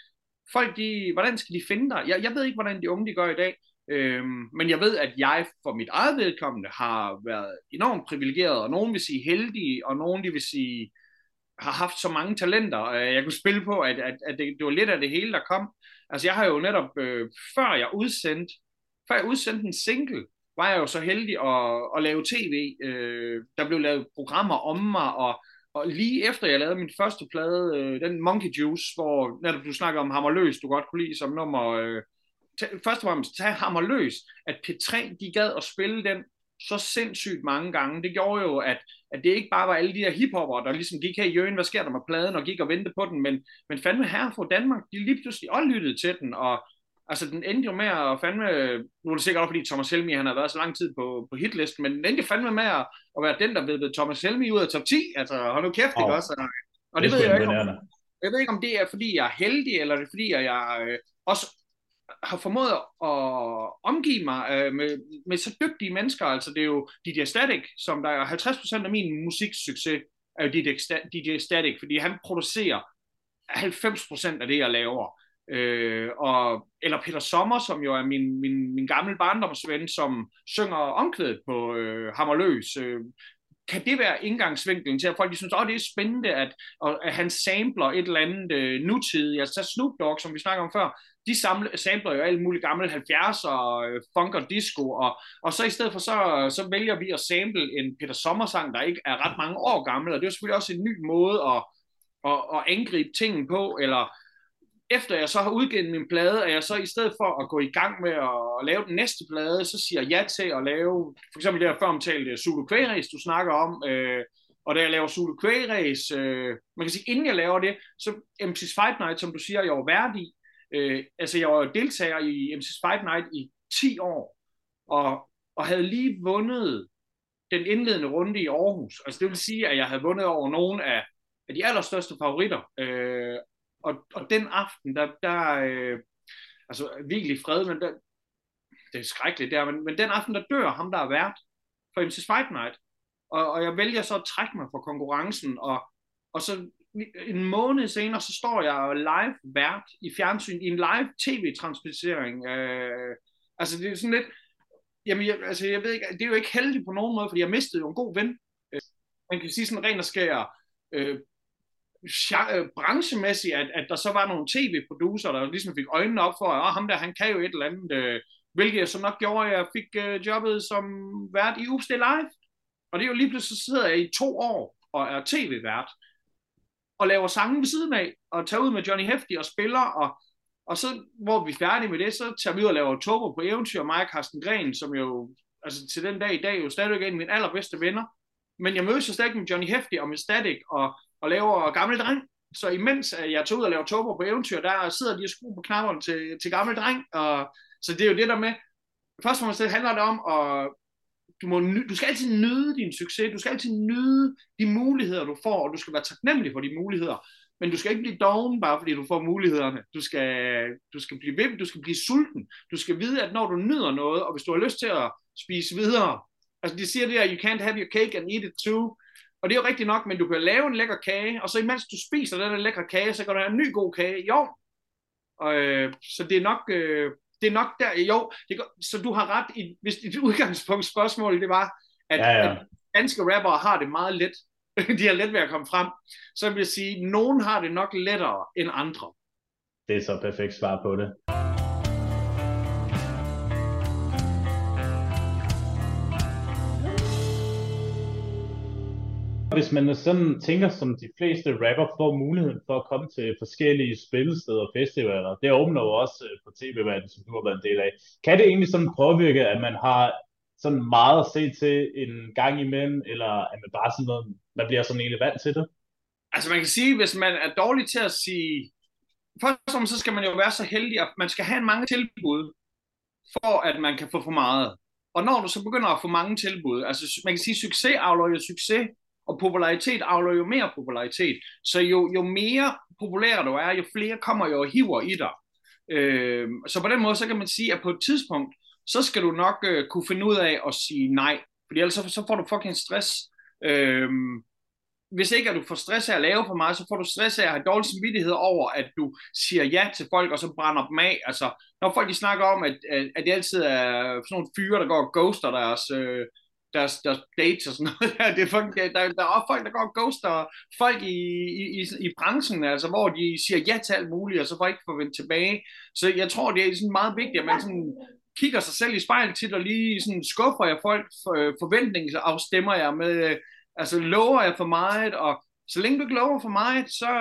folk, de, hvordan skal de finde dig? Jeg, jeg ved ikke, hvordan de unge, de gør i dag. Øhm, men jeg ved, at jeg for mit eget vedkommende har været enormt privilegeret, og nogen vil sige heldige, og nogen de vil sige har haft så mange talenter, at jeg kunne spille på, at, at, at det, det var lidt af det hele, der kom. Altså jeg har jo netop, øh, før jeg udsendte, før jeg udsendte en single, var jeg jo så heldig at, at lave tv. Øh, der blev lavet programmer om mig, og, og lige efter jeg lavede min første plade, øh, den Monkey Juice, hvor netop du snakker om Hammerløs, du godt kunne lide som nummer... Øh, først og fremmest tage hammer løs, at P3 de gad at spille den så sindssygt mange gange. Det gjorde jo, at, at det ikke bare var alle de her hiphopper, der ligesom gik her i Jøen, hvad sker der med pladen, og gik og ventede på den, men, men fandme her for Danmark, de lige pludselig også lyttede til den, og altså den endte jo med at fandme, nu er det sikkert også fordi Thomas Helmi, han har været så lang tid på, på hitlisten, men den endte fandme med at, at være den, der ved Thomas Helmi ud af top 10, altså hold nu kæft, oh. ikke også? Og, og det, det ved jeg ikke, om, jeg ved ikke, om det er, fordi jeg er heldig, eller det er, fordi jeg øh, også har formået at omgive mig øh, med, med så dygtige mennesker. Altså det er jo DJ Static, som der er 50% af min musiksucces, er jo DJ, DJ Static, fordi han producerer 90% af det, jeg laver. Øh, og, eller Peter Sommer, som jo er min, min, min gamle barndomsven, som synger omkvædet på øh, Hammerløs. Øh, kan det være indgangsvinklen til, at folk de synes, at det er spændende, at, at han samler et eller andet øh, nutidigt. Altså Snoop Dogg, som vi snakker om før, de samler, samler jo alt muligt gammel 70'er, øh, funk og disco, og, og så i stedet for, så, så vælger vi at sample en Peter Sommersang, der ikke er ret mange år gammel, og det er jo selvfølgelig også en ny måde at, at, at angribe tingene på, eller efter jeg så har udgivet min plade, og jeg så i stedet for at gå i gang med at lave den næste plade, så siger jeg ja til at lave, for eksempel det her før omtalte Zulu Queries, du snakker om, øh, og da jeg laver Zulu Queries, øh, man kan sige, inden jeg laver det, så MC's Fight Night, som du siger, jeg var værd i, øh, altså jeg var deltager i MC's Fight Night i 10 år, og, og havde lige vundet den indledende runde i Aarhus. Altså det vil sige, at jeg havde vundet over nogle af, af de allerstørste favoritter, øh, og, og den aften, der, der øh, altså virkelig fred, men der, det er skrækkeligt der, men, men den aften, der dør ham, der er vært for MC's Fight Night. Og, og jeg vælger så at trække mig fra konkurrencen, og, og så en måned senere, så står jeg live vært i fjernsyn, i en live tv-transmittering. Øh, altså det er sådan lidt, jamen jeg, altså jeg ved ikke, det er jo ikke heldigt på nogen måde, fordi jeg mistede jo en god ven. Øh, man kan sige sådan ren og skære, øh, øh, branchemæssigt, at, at der så var nogle tv-producer, der ligesom fik øjnene op for, at ham der, han kan jo et eller andet, øh, hvilket jeg så nok gjorde, at jeg fik øh, jobbet som vært i UPST Live. Og det er jo lige pludselig, så sidder jeg i to år og er tv-vært, og laver sange ved siden af, og tager ud med Johnny Hefti og spiller, og, og så, hvor vi er færdige med det, så tager vi ud og laver Tobo på eventyr, mig og Carsten Gren, som jo, altså til den dag i dag, jo stadigvæk er en af mine allerbedste venner. Men jeg mødes jo stadig med Johnny Hefti og med Static, og og laver gammel dreng. Så imens jeg tog ud og laver tober på eventyr, der sidder de og skruer på knapperne til, til gammel dreng. Og, så det er jo det der med, først og fremmest handler det om, at du, må, du skal altid nyde din succes, du skal altid nyde de muligheder, du får, og du skal være taknemmelig for de muligheder. Men du skal ikke blive doven, bare fordi du får mulighederne. Du skal, du skal blive ved, du skal blive sulten. Du skal vide, at når du nyder noget, og hvis du har lyst til at spise videre, altså de siger det her, you can't have your cake and eat it too. Og det er jo rigtigt nok, men du kan lave en lækker kage, og så imens du spiser den lækre kage, så kan du have en ny god kage i år. Og, øh, så det er nok, øh, det er nok der, jo, det, så du har ret, i, hvis dit udgangspunkt spørgsmål, det var, at, ja, ja. at danske rappere har det meget let, (laughs) de har let ved at komme frem, så vil jeg sige, at nogen har det nok lettere end andre. Det er så perfekt svar på det. Hvis man sådan tænker, som de fleste rapper får muligheden for at komme til forskellige spillesteder og festivaler, det åbner jo også øh, på tv-verdenen, som du har været en del af. Kan det egentlig sådan påvirke, at man har sådan meget at se til en gang imellem, eller at man bare sådan noget, man bliver sådan egentlig vant til det? Altså man kan sige, hvis man er dårlig til at sige, først og så skal man jo være så heldig, at man skal have mange tilbud, for at man kan få for meget. Og når du så begynder at få mange tilbud, altså man kan sige, succes afler jo succes, og popularitet afler jo mere popularitet. Så jo, jo mere populær du er, jo flere kommer jo og hiver i dig. Øh, så på den måde, så kan man sige, at på et tidspunkt, så skal du nok øh, kunne finde ud af at sige nej. Fordi ellers så, så får du fucking stress. Øh, hvis ikke at du får stress af at lave for meget, så får du stress af at have dårlig samvittighed over, at du siger ja til folk, og så brænder dem af. Altså, når folk de snakker om, at, at, at det altid er sådan nogle fyre, der går og ghoster deres, øh, deres, deres dates og sådan (laughs) noget. det er fucking, der, der er også folk, der går og ghoster folk i, i, i, i branchen, altså hvor de siger ja til alt muligt, og så får ikke forventet tilbage. Så jeg tror, det er sådan meget vigtigt, at man sådan kigger sig selv i spejlet til, og lige sådan skuffer jeg folk øh, forventningsafstemmer jeg med, øh, altså lover jeg for meget, og så længe du ikke lover for meget, så,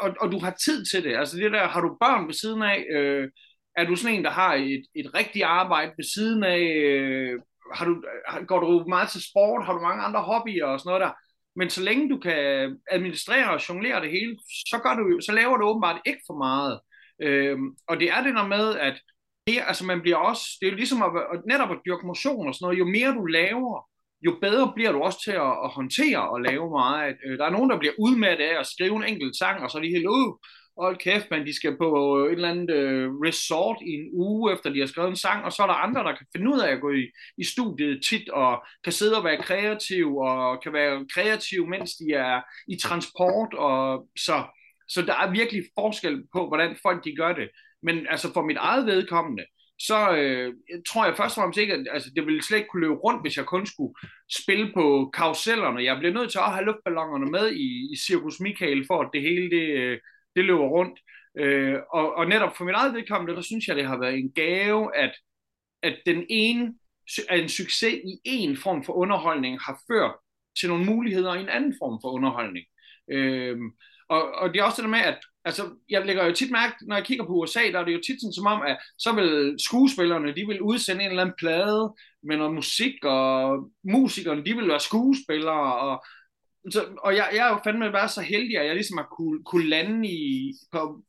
og, og du har tid til det, altså det der, har du børn ved siden af, øh, er du sådan en, der har et, et rigtigt arbejde ved siden af, øh, har du, øh, går du meget til sport, har du mange andre hobbyer og sådan noget der, men så længe du kan administrere og jonglere det hele, så, gør du, så laver du åbenbart ikke for meget. Øhm, og det er det der med, at det, altså man bliver også, det er jo ligesom at, at netop at dyrke motion og sådan noget, jo mere du laver, jo bedre bliver du også til at, at håndtere og lave meget. Øh, der er nogen, der bliver udmattet af at skrive en enkelt sang, og så er de helt, ud hold kæft, man, de skal på øh, et eller andet øh, resort i en uge, efter de har skrevet en sang, og så er der andre, der kan finde ud af at gå i, i studiet tit, og kan sidde og være kreativ, og kan være kreativ, mens de er i transport, og så så der er virkelig forskel på, hvordan folk de gør det. Men altså for mit eget vedkommende, så øh, tror jeg først og fremmest ikke, at altså, det ville slet ikke kunne løbe rundt, hvis jeg kun skulle spille på karusellerne. Jeg bliver nødt til at have luftballonerne med i, i Circus Michael, for at det hele det, øh, det løber rundt. Øh, og, og netop for mit eget vedkommende, der synes jeg, det har været en gave, at, at den ene at en succes i en form for underholdning har ført til nogle muligheder i en anden form for underholdning. Øh, og, og det er også det der med, at altså, jeg lægger jo tit mærke, når jeg kigger på USA, der er det jo tit sådan som om, at så vil skuespillerne, de vil udsende en eller anden plade med noget musik, og musikerne, de vil være skuespillere, og, så, og jeg, jeg er jo fandme været så heldig, at jeg ligesom har kunne, kunne lande, i, på,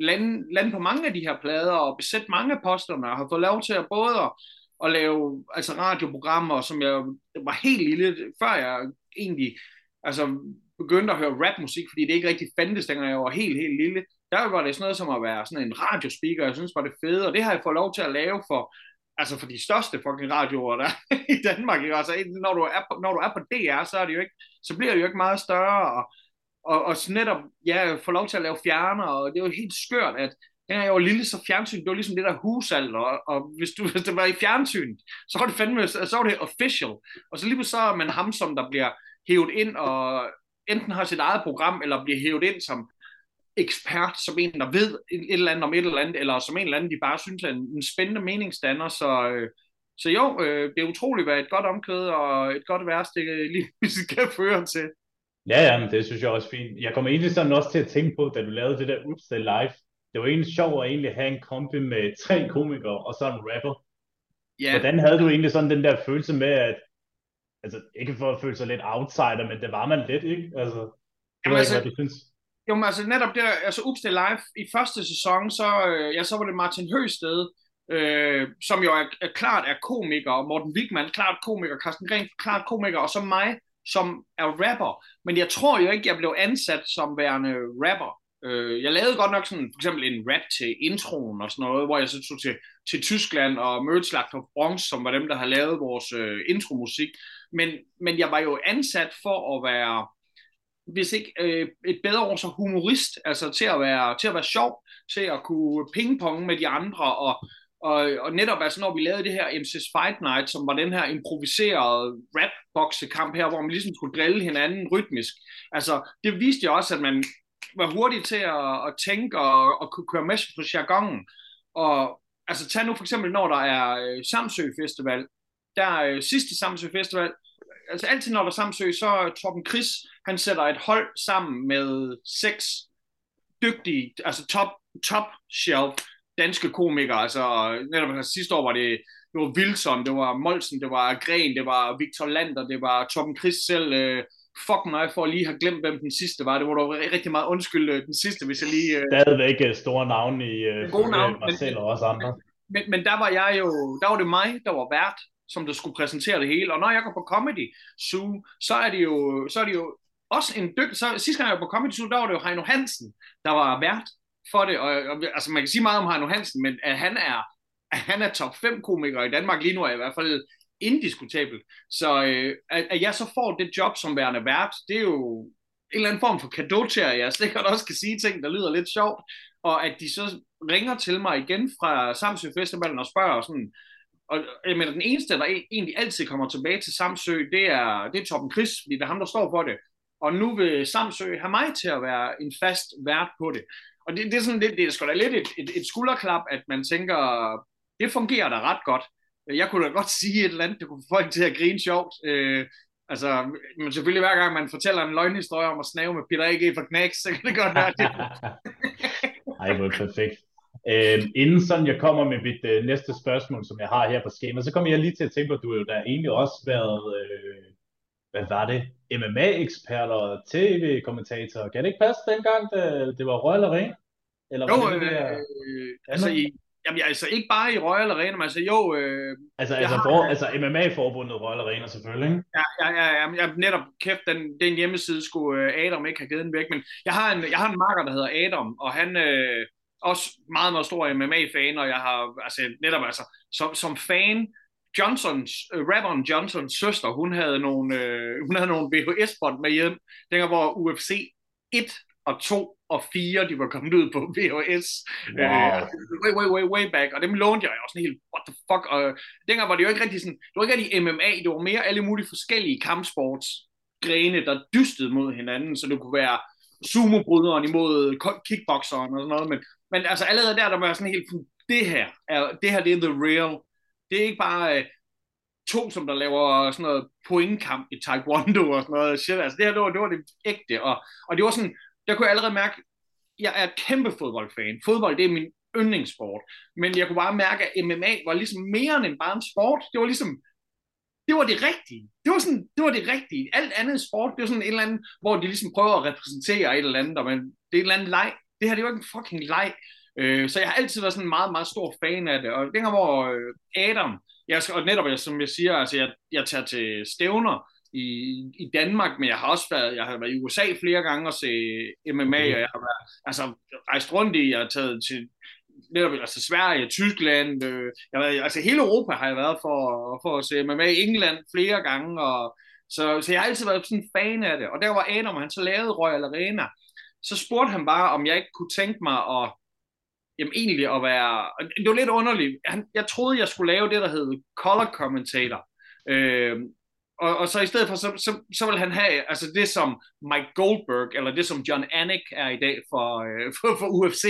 lande, lande på mange af de her plader, og besætte mange af posterne, og har fået lov til at både at, at lave altså radioprogrammer, som jeg var helt lille, før jeg egentlig altså, begyndte at høre rapmusik, fordi det ikke rigtig fandtes, dengang jeg var helt, helt lille. Der var det sådan noget som at være sådan en radiospeaker, jeg synes var det fede, og det har jeg fået lov til at lave for, altså for de største fucking radioer, der i Danmark. Ikke? Altså, når, du er på, når du er på DR, så, er det jo ikke, så bliver det jo ikke meget større, og, og, og netop, ja, få lov til at lave fjerner, og det er jo helt skørt, at dengang jeg var lille, så fjernsyn, det var ligesom det der husald, og, og hvis, du, (laughs) hvis det var i fjernsyn, så var det fandme, så var det official, og så lige så er man ham, som der bliver hævet ind og enten har sit eget program, eller bliver hævet ind som ekspert, som en, der ved et eller andet om et eller andet, eller som en eller anden, de bare synes er en, en spændende meningsdanner. Så, øh, så jo, øh, det er utroligt, hvad et godt omkød og et godt værste (laughs) lige kan føre til. Ja, ja, men det synes jeg også fint. Jeg kommer egentlig sådan også til at tænke på, da du lavede det der Upsted Live, det var egentlig sjovt at egentlig have en kombi med tre komikere og så en rapper. Ja. Hvordan havde du egentlig sådan den der følelse med, at altså ikke for at føle sig lidt outsider, men det var man lidt, ikke? Altså, det Jamen, altså, ikke, hvad du synes. Jo, men altså netop der, altså Upsted Live i første sæson, så, øh, ja, så var det Martin Høsted, øh, som jo er, er klart er komiker, og Morten Wigman klart komiker, Carsten Gren klart komiker, og så mig, som er rapper. Men jeg tror jo ikke, jeg blev ansat som værende rapper. Øh, jeg lavede godt nok sådan, for eksempel en rap til introen og sådan noget, hvor jeg så tog til, til Tyskland og mødte Slagter Bronx, som var dem, der har lavet vores øh, intromusik. Men, men jeg var jo ansat for at være, hvis ikke øh, et bedre ord, som humorist, altså til at være, til at være sjov, til at kunne pingponge med de andre, og, og, og netop altså, når vi lavede det her MC's Fight Night, som var den her improviserede rap-boksekamp her, hvor man ligesom skulle drille hinanden rytmisk, altså det viste jo også, at man var hurtig til at, at tænke og, og kunne køre med på jargonen. Og altså tag nu for eksempel, når der er øh, Samsø Festival, der øh, sidste Samsø Festival, altså altid når der er Samsø, så Torben Chris, han sætter et hold sammen med seks dygtige, altså top, top shelf danske komikere, altså netop altså, sidste år var det, det var Wilson, det var Molsen, det var Gren, det var Victor Lander, det var Torben Chris selv, øh, fuck mig for at lige have glemt, hvem den sidste var. Det var dog rigtig meget undskyld øh, den sidste, hvis jeg lige... Øh... Stadigvæk øh, store navne i øh, gode navn, Marcel men, og også andre. Men, men der var jeg jo, der var det mig, der var vært, som der skulle præsentere det hele. Og når jeg går på Comedy Zoo, så er det jo, så er det jo også en dygtig... Så, sidste gang jeg var på Comedy Zoo, der var det jo Heino Hansen, der var vært for det. Og, og, altså man kan sige meget om Heino Hansen, men at han er, at han er top 5 komiker i Danmark lige nu, er i hvert fald indiskutabelt. Så øh, at, at jeg så får det job som værende vært, det er jo en eller anden form for kado til, jer, jeg sikkert også kan sige ting, der lyder lidt sjovt, og at de så ringer til mig igen fra Samsø Festivalen og spørger sådan, og jeg mener, den eneste, der e- egentlig altid kommer tilbage til Samsø, det er, det er Torben Chris, fordi det er ham, der står for det. Og nu vil Samsø have mig til at være en fast vært på det. Og det, det er sådan lidt, det er sgu da lidt et, et, et skulderklap, at man tænker, det fungerer da ret godt. Jeg kunne da godt (laughs) sige et eller andet, det kunne få folk til at grine sjovt. Øh, altså, men selvfølgelig hver gang man fortæller en løgnhistorie om at snave med Peter A.G. for knæk, så kan det godt være det. (laughs) Ej, hvor perfekt. Øh, inden sådan jeg kommer med mit øh, næste spørgsmål, som jeg har her på skema, så kommer jeg lige til at tænke på, at du jo der egentlig også været, øh, hvad var det, MMA-ekspert og tv-kommentator. Kan det ikke passe dengang, det, det var Royal Arena? Eller jo, det, øh, øh, altså i, Jamen, altså ikke bare i Royal Arena, men altså jo... Øh, altså, altså, har, for, altså MMA-forbundet Royal Arena selvfølgelig, ikke? Ja, ja, ja, ja jeg, netop kæft, den, den hjemmeside skulle øh, Adam ikke have givet den væk, men jeg har en, jeg har en marker, der hedder Adam, og han, øh, også meget, meget stor MMA-fan, og jeg har altså, netop altså, som, som fan, Johnsons, uh, rapperen Johnsons søster, hun havde nogle, uh, hun havde nogle VHS-bånd med hjem, dengang hvor UFC 1 og 2 og 4, de var kommet ud på (laughs) VHS. Wow. Øh, way, way, way, way back. Og dem lånte jeg også sådan helt, what the fuck. Og dengang var det jo ikke rigtig sådan, det var ikke rigtig MMA, det var mere alle mulige forskellige kampsports grene, der dystede mod hinanden, så det kunne være sumo-bryderen imod kickboxeren og sådan noget, men, men altså allerede der, der var sådan helt, det her, er, det her det er the real, det er ikke bare øh, to, som der laver sådan noget pointkamp i taekwondo og sådan noget shit, altså det her, det var det, var det ægte, og, og det var sådan, der kunne jeg allerede mærke, jeg er et kæmpe fodboldfan, fodbold det er min yndlingssport, men jeg kunne bare mærke, at MMA var ligesom mere end bare en sport, det var ligesom, det var det rigtige. Det var, sådan, det var det rigtige. Alt andet sport, det var sådan et eller andet, hvor de ligesom prøver at repræsentere et eller andet, men det er et eller andet leg. Det her, det var ikke en fucking leg. Øh, så jeg har altid været sådan en meget, meget stor fan af det. Og dengang, hvor øh, Adam, jeg, og netop som jeg siger, altså jeg, jeg tager til stævner i, i Danmark, men jeg har også været, jeg har været i USA flere gange og se MMA, mm. og jeg har været, altså rejst rundt i, jeg har taget til netop altså Sverige, Tyskland, øh, jeg har været, altså hele Europa har jeg været for, for at se MMA i England flere gange, og så, så jeg har altid været sådan en fan af det. Og der var Adam, han så lavede Royal Arena, så spurgte han bare, om jeg ikke kunne tænke mig at jamen egentlig at være, det var lidt underligt, han, jeg troede, jeg skulle lave det, der hed color commentator, øh, og, og så i stedet for, så, så, så vil han have altså det, som Mike Goldberg, eller det, som John Anik er i dag for, øh, for, for UFC.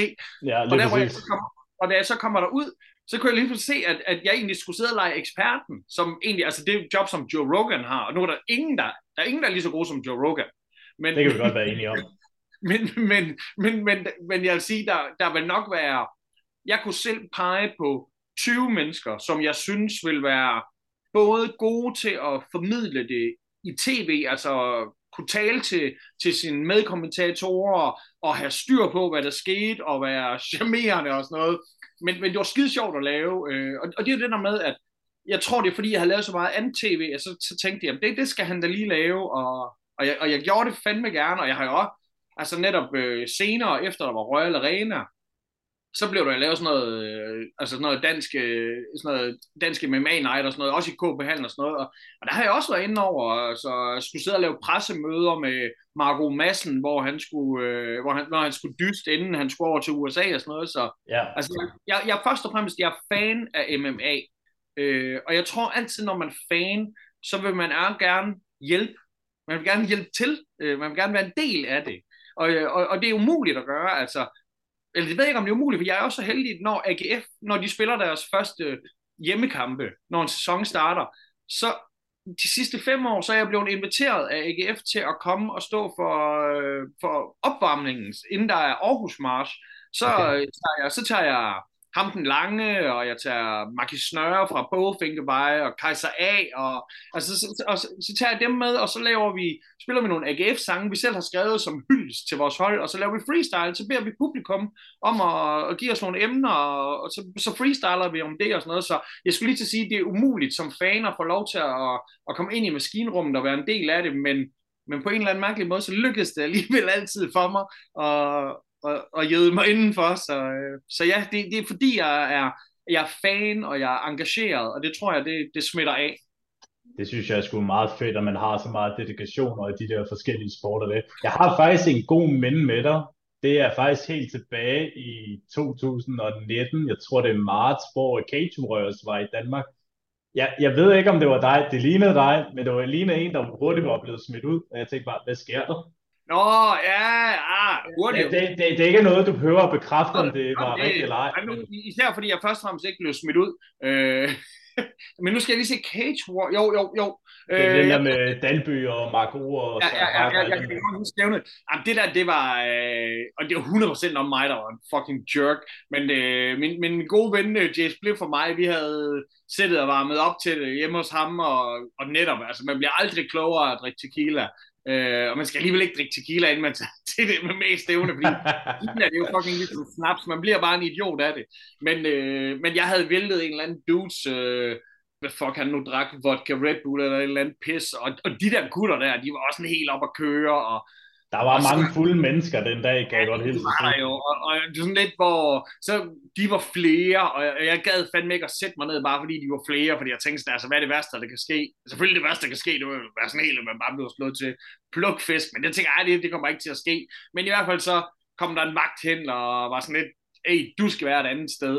Ja, og, der, jeg så kommer, og da jeg så kommer der ud, så kunne jeg lige se, at, at jeg egentlig skulle sidde og lege eksperten, som egentlig, altså det job, som Joe Rogan har, og nu er der ingen, der, der er ingen, der er lige så gode som Joe Rogan. Men, det kan vi godt være enige om. (laughs) men, men, men, men, men jeg vil sige, der, der vil nok være, jeg kunne selv pege på 20 mennesker, som jeg synes vil være både gode til at formidle det i tv, altså kunne tale til, til sine medkommentatorer og have styr på, hvad der skete, og være (laughs) charmerende og sådan noget. Men, men det var skide sjovt at lave, øh, og, og det er jo det der med, at jeg tror, det er fordi, jeg har lavet så meget andet tv, og så, så tænkte jeg, at det, det skal han da lige lave, og, og, jeg, og jeg gjorde det fandme gerne, og jeg har jo også, altså netop øh, senere, efter der var Royal Arena, så blev der lavet sådan noget, øh, altså sådan noget dansk, øh, sådan noget dansk MMA night og sådan noget, også i KB og sådan noget, og, og der har jeg også været inde over, så jeg skulle sidde og lave pressemøder med Marco Madsen, hvor han skulle, øh, hvor han, hvor han skulle dyste, inden han skulle over til USA og sådan noget, så ja. altså, jeg, jeg, først og fremmest, jeg er fan af MMA, øh, og jeg tror altid, når man er fan, så vil man gerne hjælpe, man vil gerne hjælpe til, øh, man vil gerne være en del af det, og, og, og det er umuligt at gøre, altså, eller jeg ved ikke, om det er umuligt, for jeg er også så heldig, når AGF, når de spiller deres første hjemmekampe, når en sæson starter, så de sidste fem år, så er jeg blevet inviteret af AGF til at komme og stå for, øh, for opvarmningen, inden der er Aarhus March. Så, okay. tager jeg, så tager jeg ham den lange, og jeg tager Marki Snøre fra Bogfinkervej, og Kaiser A, og, altså, så, og så, så tager jeg dem med, og så laver vi, spiller vi nogle AGF-sange, vi selv har skrevet som hyldest til vores hold, og så laver vi freestyle, så beder vi publikum om at, at give os nogle emner, og, og så, så freestyler vi om det og sådan noget, så jeg skulle lige til at sige, at det er umuligt som fan at få lov til at, at komme ind i maskinrummet og være en del af det, men, men på en eller anden mærkelig måde, så lykkedes det alligevel altid for mig, og, og, og jøde mig indenfor. Så, øh, så ja, det, det er fordi, jeg er, jeg er fan, og jeg er engageret, og det tror jeg, det, det smitter af. Det synes jeg er sgu meget fedt, at man har så meget dedikation og de der forskellige sporter. Jeg har faktisk en god minde med dig. Det er faktisk helt tilbage i 2019. Jeg tror, det er marts, hvor Cage Warriors var i Danmark. Jeg, jeg ved ikke, om det var dig. Det lignede dig, men det var lignende en, der hurtigt var blevet smidt ud. Og jeg tænkte bare, hvad sker der? Nå, ja, ah, hurtigt. Det, det, det, det er ikke noget, du behøver at bekræfte, om det var det, rigtigt eller ej. Især fordi jeg først og fremmest ikke blev smidt ud. Øh, (laughs) men nu skal jeg lige se Cage War. Jo, jo, jo. Det er det der med Dalby og Mark O og ja, ja, ja, ja, jeg kan godt huske det. Jamen, det der, det var, øh, og det var 100% om mig, der var en fucking jerk. Men øh, min, min gode ven, øh, Jace Bliff for mig, vi havde sættet og varmet op til det hjemme hos ham, og, og netop, altså man bliver aldrig klogere at drikke tequila. Øh, og man skal alligevel ikke drikke tequila, inden man tager (laughs) til det med mest stævne, fordi tequila, det er jo fucking ligesom snaps. Man bliver bare en idiot af det. Men, øh, men jeg havde væltet en eller anden dudes, øh, hvad fuck han nu drak, vodka Red Bull eller et eller andet pis, og, og de der gutter der, de var også sådan helt op at køre, og der var og mange så, fulde mennesker den dag, kan jeg godt helt var der jo, og, og det er sådan lidt, hvor så de var flere, og jeg, jeg gad fandme ikke at sætte mig ned, bare fordi de var flere, fordi jeg tænkte, altså, hvad er det værste, der kan ske? Selvfølgelig det værste, der kan ske, det vil være sådan helt, at man bare bliver slået til plukfisk, men jeg tænker, ej, det, det kommer ikke til at ske. Men i hvert fald så kom der en vagt hen, og var sådan lidt, hey, du skal være et andet sted.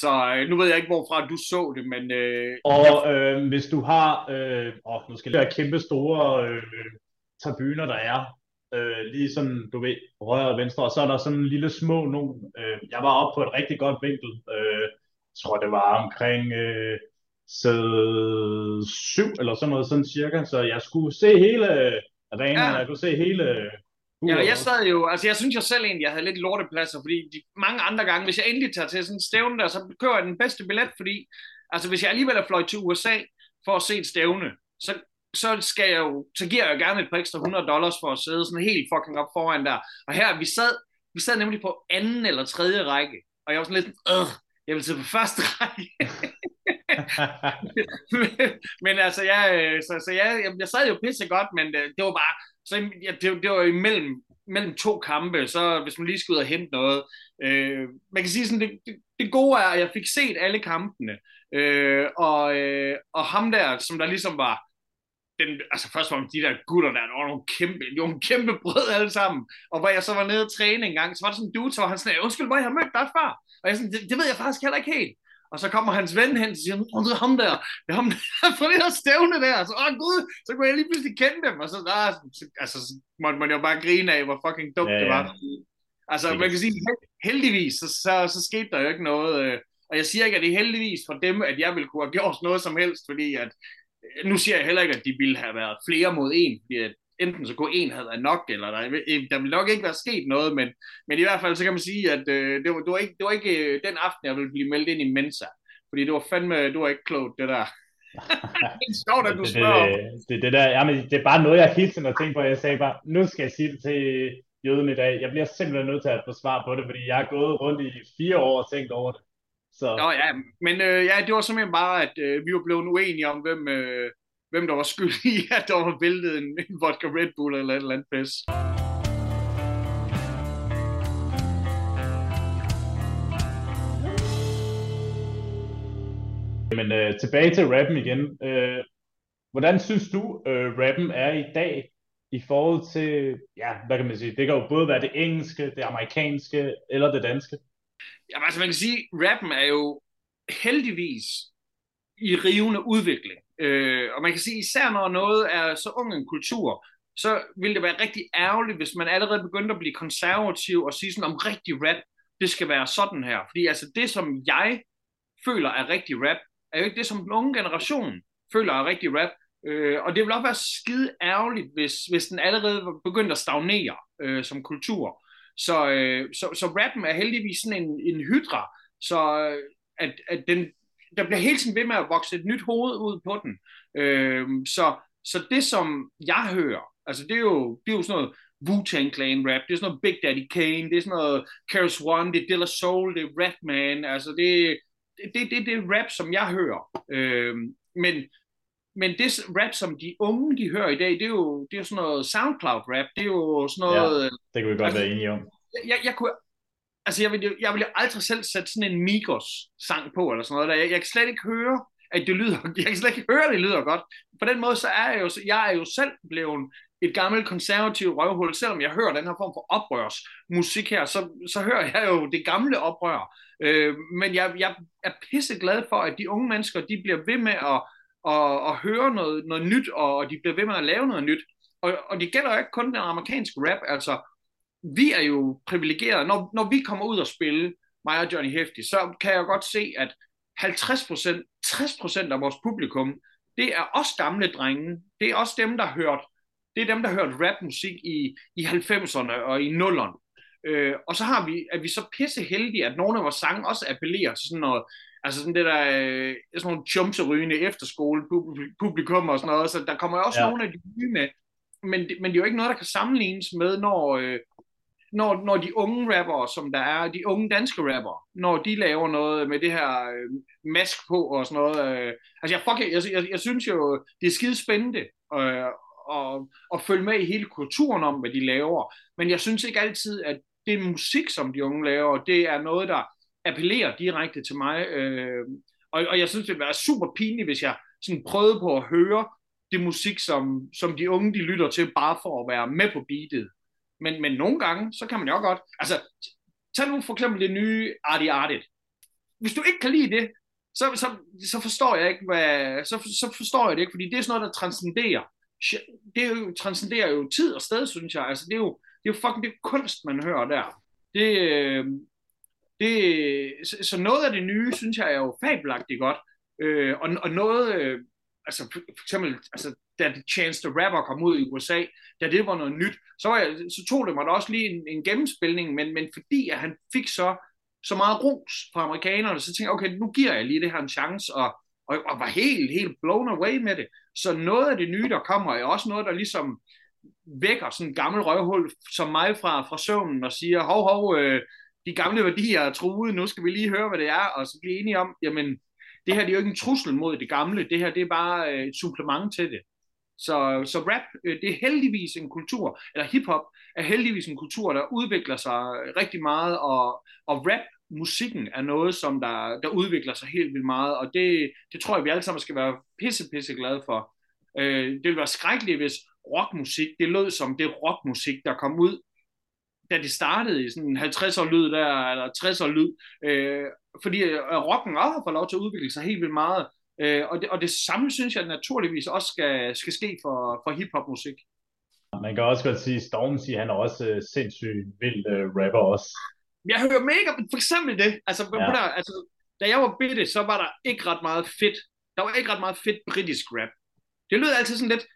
Så øh, nu ved jeg ikke, hvorfra du så det, men... Øh, og øh, hvis du har... Øh, åh, nu skal det være kæmpe store øh, tribuner, der er øh, lige sådan, du ved, højre og venstre, og så er der sådan en lille små nogen. Øh, jeg var oppe på et rigtig godt vinkel. Øh, jeg tror, det var omkring øh, sæde syv, eller sådan noget, sådan cirka, så jeg skulle se hele arenaen, ja. jeg kunne se hele Ja, og jeg sad jo, altså jeg synes jo selv egentlig, jeg havde lidt lortepladser, fordi de, mange andre gange, hvis jeg endelig tager til sådan en stævne der, så kører jeg den bedste billet, fordi altså hvis jeg alligevel er fløjt til USA for at se et stævne, så så skal jeg jo, så giver jeg jo gerne et par ekstra 100 dollars for at sidde sådan helt fucking op foran der. Og her, vi sad, vi sad nemlig på anden eller tredje række, og jeg var sådan lidt, øh, jeg vil sidde på første (laughs) række. men, (laughs) men altså, jeg, så, så jeg, jeg sad jo pisse godt, men det, det var bare, så ja, det, det var imellem mellem to kampe, så hvis man lige skulle ud og hente noget. Øh, man kan sige sådan, det, det, det gode er, at jeg fik set alle kampene, øh, og, øh, og ham der, som der ligesom var den, altså først var de der gutter der, der var nogle kæmpe, de var nogle kæmpe brød alle sammen. Og hvor jeg så var nede og træne en gang, så var der sådan en dude, så var han sådan, undskyld mig, jeg har mødt dig før. Og jeg sådan, det, det, ved jeg faktisk heller ikke helt. Og så kommer hans ven hen og siger, oh, det er ham der, det er ham der, for det der stævne der. Så, åh gud, så kunne jeg lige pludselig kende dem. Og så, der, altså, så måtte man jo bare grine af, hvor fucking dumt ja, det var. Altså, man kan sige, heldigvis, så, så, så skete der jo ikke noget. Øh, og jeg siger ikke, at det er heldigvis for dem, at jeg ville kunne have gjort noget som helst, fordi at nu siger jeg heller ikke, at de ville have været flere mod en, fordi at enten så kunne en have været nok, eller der, der ville nok ikke være sket noget, men, men i hvert fald så kan man sige, at øh, det, var, det, var ikke, det var ikke øh, den aften, jeg ville blive meldt ind i Mensa, fordi det var fandme, det var ikke klogt, det der. (laughs) det er sjovt, at du spørger. Det, det, det, der, jamen, det er bare noget, jeg hele tiden har tænkt på. Jeg sagde bare, nu skal jeg sige det til jøden i dag. Jeg bliver simpelthen nødt til at få svar på det, fordi jeg har gået rundt i fire år og tænkt over det. Så. Nå, ja, men øh, ja, det var simpelthen bare, at øh, vi var blevet uenige om, hvem, øh, hvem der var skyld i, (laughs) at der var væltet en, en vodka Red Bull eller et eller andet pis. Men øh, tilbage til rappen igen. Øh, hvordan synes du, øh, rappen er i dag i forhold til, ja, hvad kan man sige, det kan jo både være det engelske, det amerikanske eller det danske? Jamen altså man kan sige, rappen er jo heldigvis i rivende udvikling. Øh, og man kan sige, især når noget er så ung en kultur, så ville det være rigtig ærgerligt, hvis man allerede begyndte at blive konservativ og sige sådan om rigtig rap, det skal være sådan her. Fordi altså det, som jeg føler er rigtig rap, er jo ikke det, som den unge generation føler er rigtig rap. Øh, og det vil også være skide ærgerligt, hvis, hvis den allerede begynder at stagnere øh, som kultur. Så, øh, så, så rappen er heldigvis sådan en, en hydra, så øh, at, at den, der bliver hele tiden ved med at vokse et nyt hoved ud på den. Øh, så, så det, som jeg hører, altså det er jo, det er jo sådan noget Wu-Tang Clan rap, det er sådan noget Big Daddy Kane, det er sådan noget Karis One, det er Dilla Soul, det er Ratman, altså det, det, det, det, det er rap, som jeg hører. Øh, men, men det rap, som de unge, de hører i dag, det er jo, det er jo sådan noget SoundCloud-rap. Det er jo sådan noget... Ja, det kan vi godt altså, være enige om. Jeg, jeg, jeg kunne... Altså, jeg ville, jeg ville aldrig selv sætte sådan en Migos-sang på, eller sådan noget. Der. Jeg, jeg kan slet ikke høre, at det lyder... (laughs) Jeg kan slet ikke høre, at det lyder godt. På den måde, så er jeg jo, jeg er jo selv blevet et gammelt konservativt røvhul. Selvom jeg hører den her form for oprørsmusik her, så, så hører jeg jo det gamle oprør. Øh, men jeg, jeg er pisse glad for, at de unge mennesker, de bliver ved med at og, og høre noget, noget nyt, og og de bliver ved med at lave noget nyt. Og, og det gælder jo ikke kun den amerikanske rap, altså vi er jo privilegerede. Når, når vi kommer ud og spille, mig og Johnny Hefti, så kan jeg godt se, at 50%, 60% af vores publikum, det er også gamle drenge. Det er også dem, der hørt, det er dem, der har hørt rapmusik i, i 90'erne og i 0'erne. Øh, og så har vi, at vi så pisse heldige, at nogle af vores sange også appellerer til sådan noget Altså sådan det der, øh, sådan nogle chumserygende efterskole publikum og sådan noget, så der kommer også ja. nogle af de nye med, men, men det er jo ikke noget, der kan sammenlignes med, når, øh, når, når de unge rapper, som der er, de unge danske rapper, når de laver noget med det her øh, mask på og sådan noget. Øh, altså jeg, fuck, jeg, jeg, jeg synes jo, det er skide spændende, øh, at, at følge med i hele kulturen om, hvad de laver. Men jeg synes ikke altid, at det musik, som de unge laver, det er noget, der appellerer direkte til mig. Øh, og, og jeg synes, det ville være super pinligt, hvis jeg sådan prøvede på at høre det musik, som, som de unge de lytter til, bare for at være med på beatet. Men, men nogle gange, så kan man jo godt... Altså, tag nu for eksempel det nye Artie Artit. Hvis du ikke kan lide det, så, så, så forstår jeg ikke, hvad, så, så forstår jeg det ikke, fordi det er sådan noget, der transcenderer. Det er jo, transcenderer jo tid og sted, synes jeg. Altså, det er jo, det er jo fucking det er kunst, man hører der. Det, øh, det, så, så noget af det nye, synes jeg, er jo fabelagtigt godt. Øh, og, og noget, øh, altså for, for eksempel, altså, da The Chance the Rapper kom ud i USA, da det var noget nyt, så, var jeg, så tog det mig da også lige en, en gennemspilning, men, men fordi at han fik så, så meget ros fra amerikanerne, så tænkte jeg, okay, nu giver jeg lige det her en chance, og, og, og var helt, helt blown away med det. Så noget af det nye, der kommer, er også noget, der ligesom vækker sådan en gammel røvhul som mig fra, fra søvnen og siger, hov, hov, øh, de gamle værdier er truet, nu skal vi lige høre, hvad det er, og så blive enige om, jamen, det her det er jo ikke en trussel mod det gamle, det her det er bare øh, et supplement til det. Så, så rap, øh, det er heldigvis en kultur, eller hiphop er heldigvis en kultur, der udvikler sig rigtig meget, og, og rap musikken er noget, som der, der udvikler sig helt vildt meget, og det, det tror jeg, vi alle sammen skal være pisse, pisse glade for. Øh, det ville være skrækkeligt, hvis rockmusik, det lød som det rockmusik, der kom ud, da det startede i sådan 50 år lyd der, eller 60 år lyd, øh, fordi øh, rocken også har fået lov til at udvikle sig helt vildt meget, øh, og, det, og det samme synes jeg naturligvis også skal, skal ske for, for hiphop-musik. Man kan også godt sige, Stormzy, han er også uh, sindssygt vild uh, rapper også. Jeg hører mega, for eksempel det, altså, ja. der, altså da jeg var bitte, så var der ikke ret meget fedt, der var ikke ret meget fedt britisk rap. Det lød altid sådan lidt,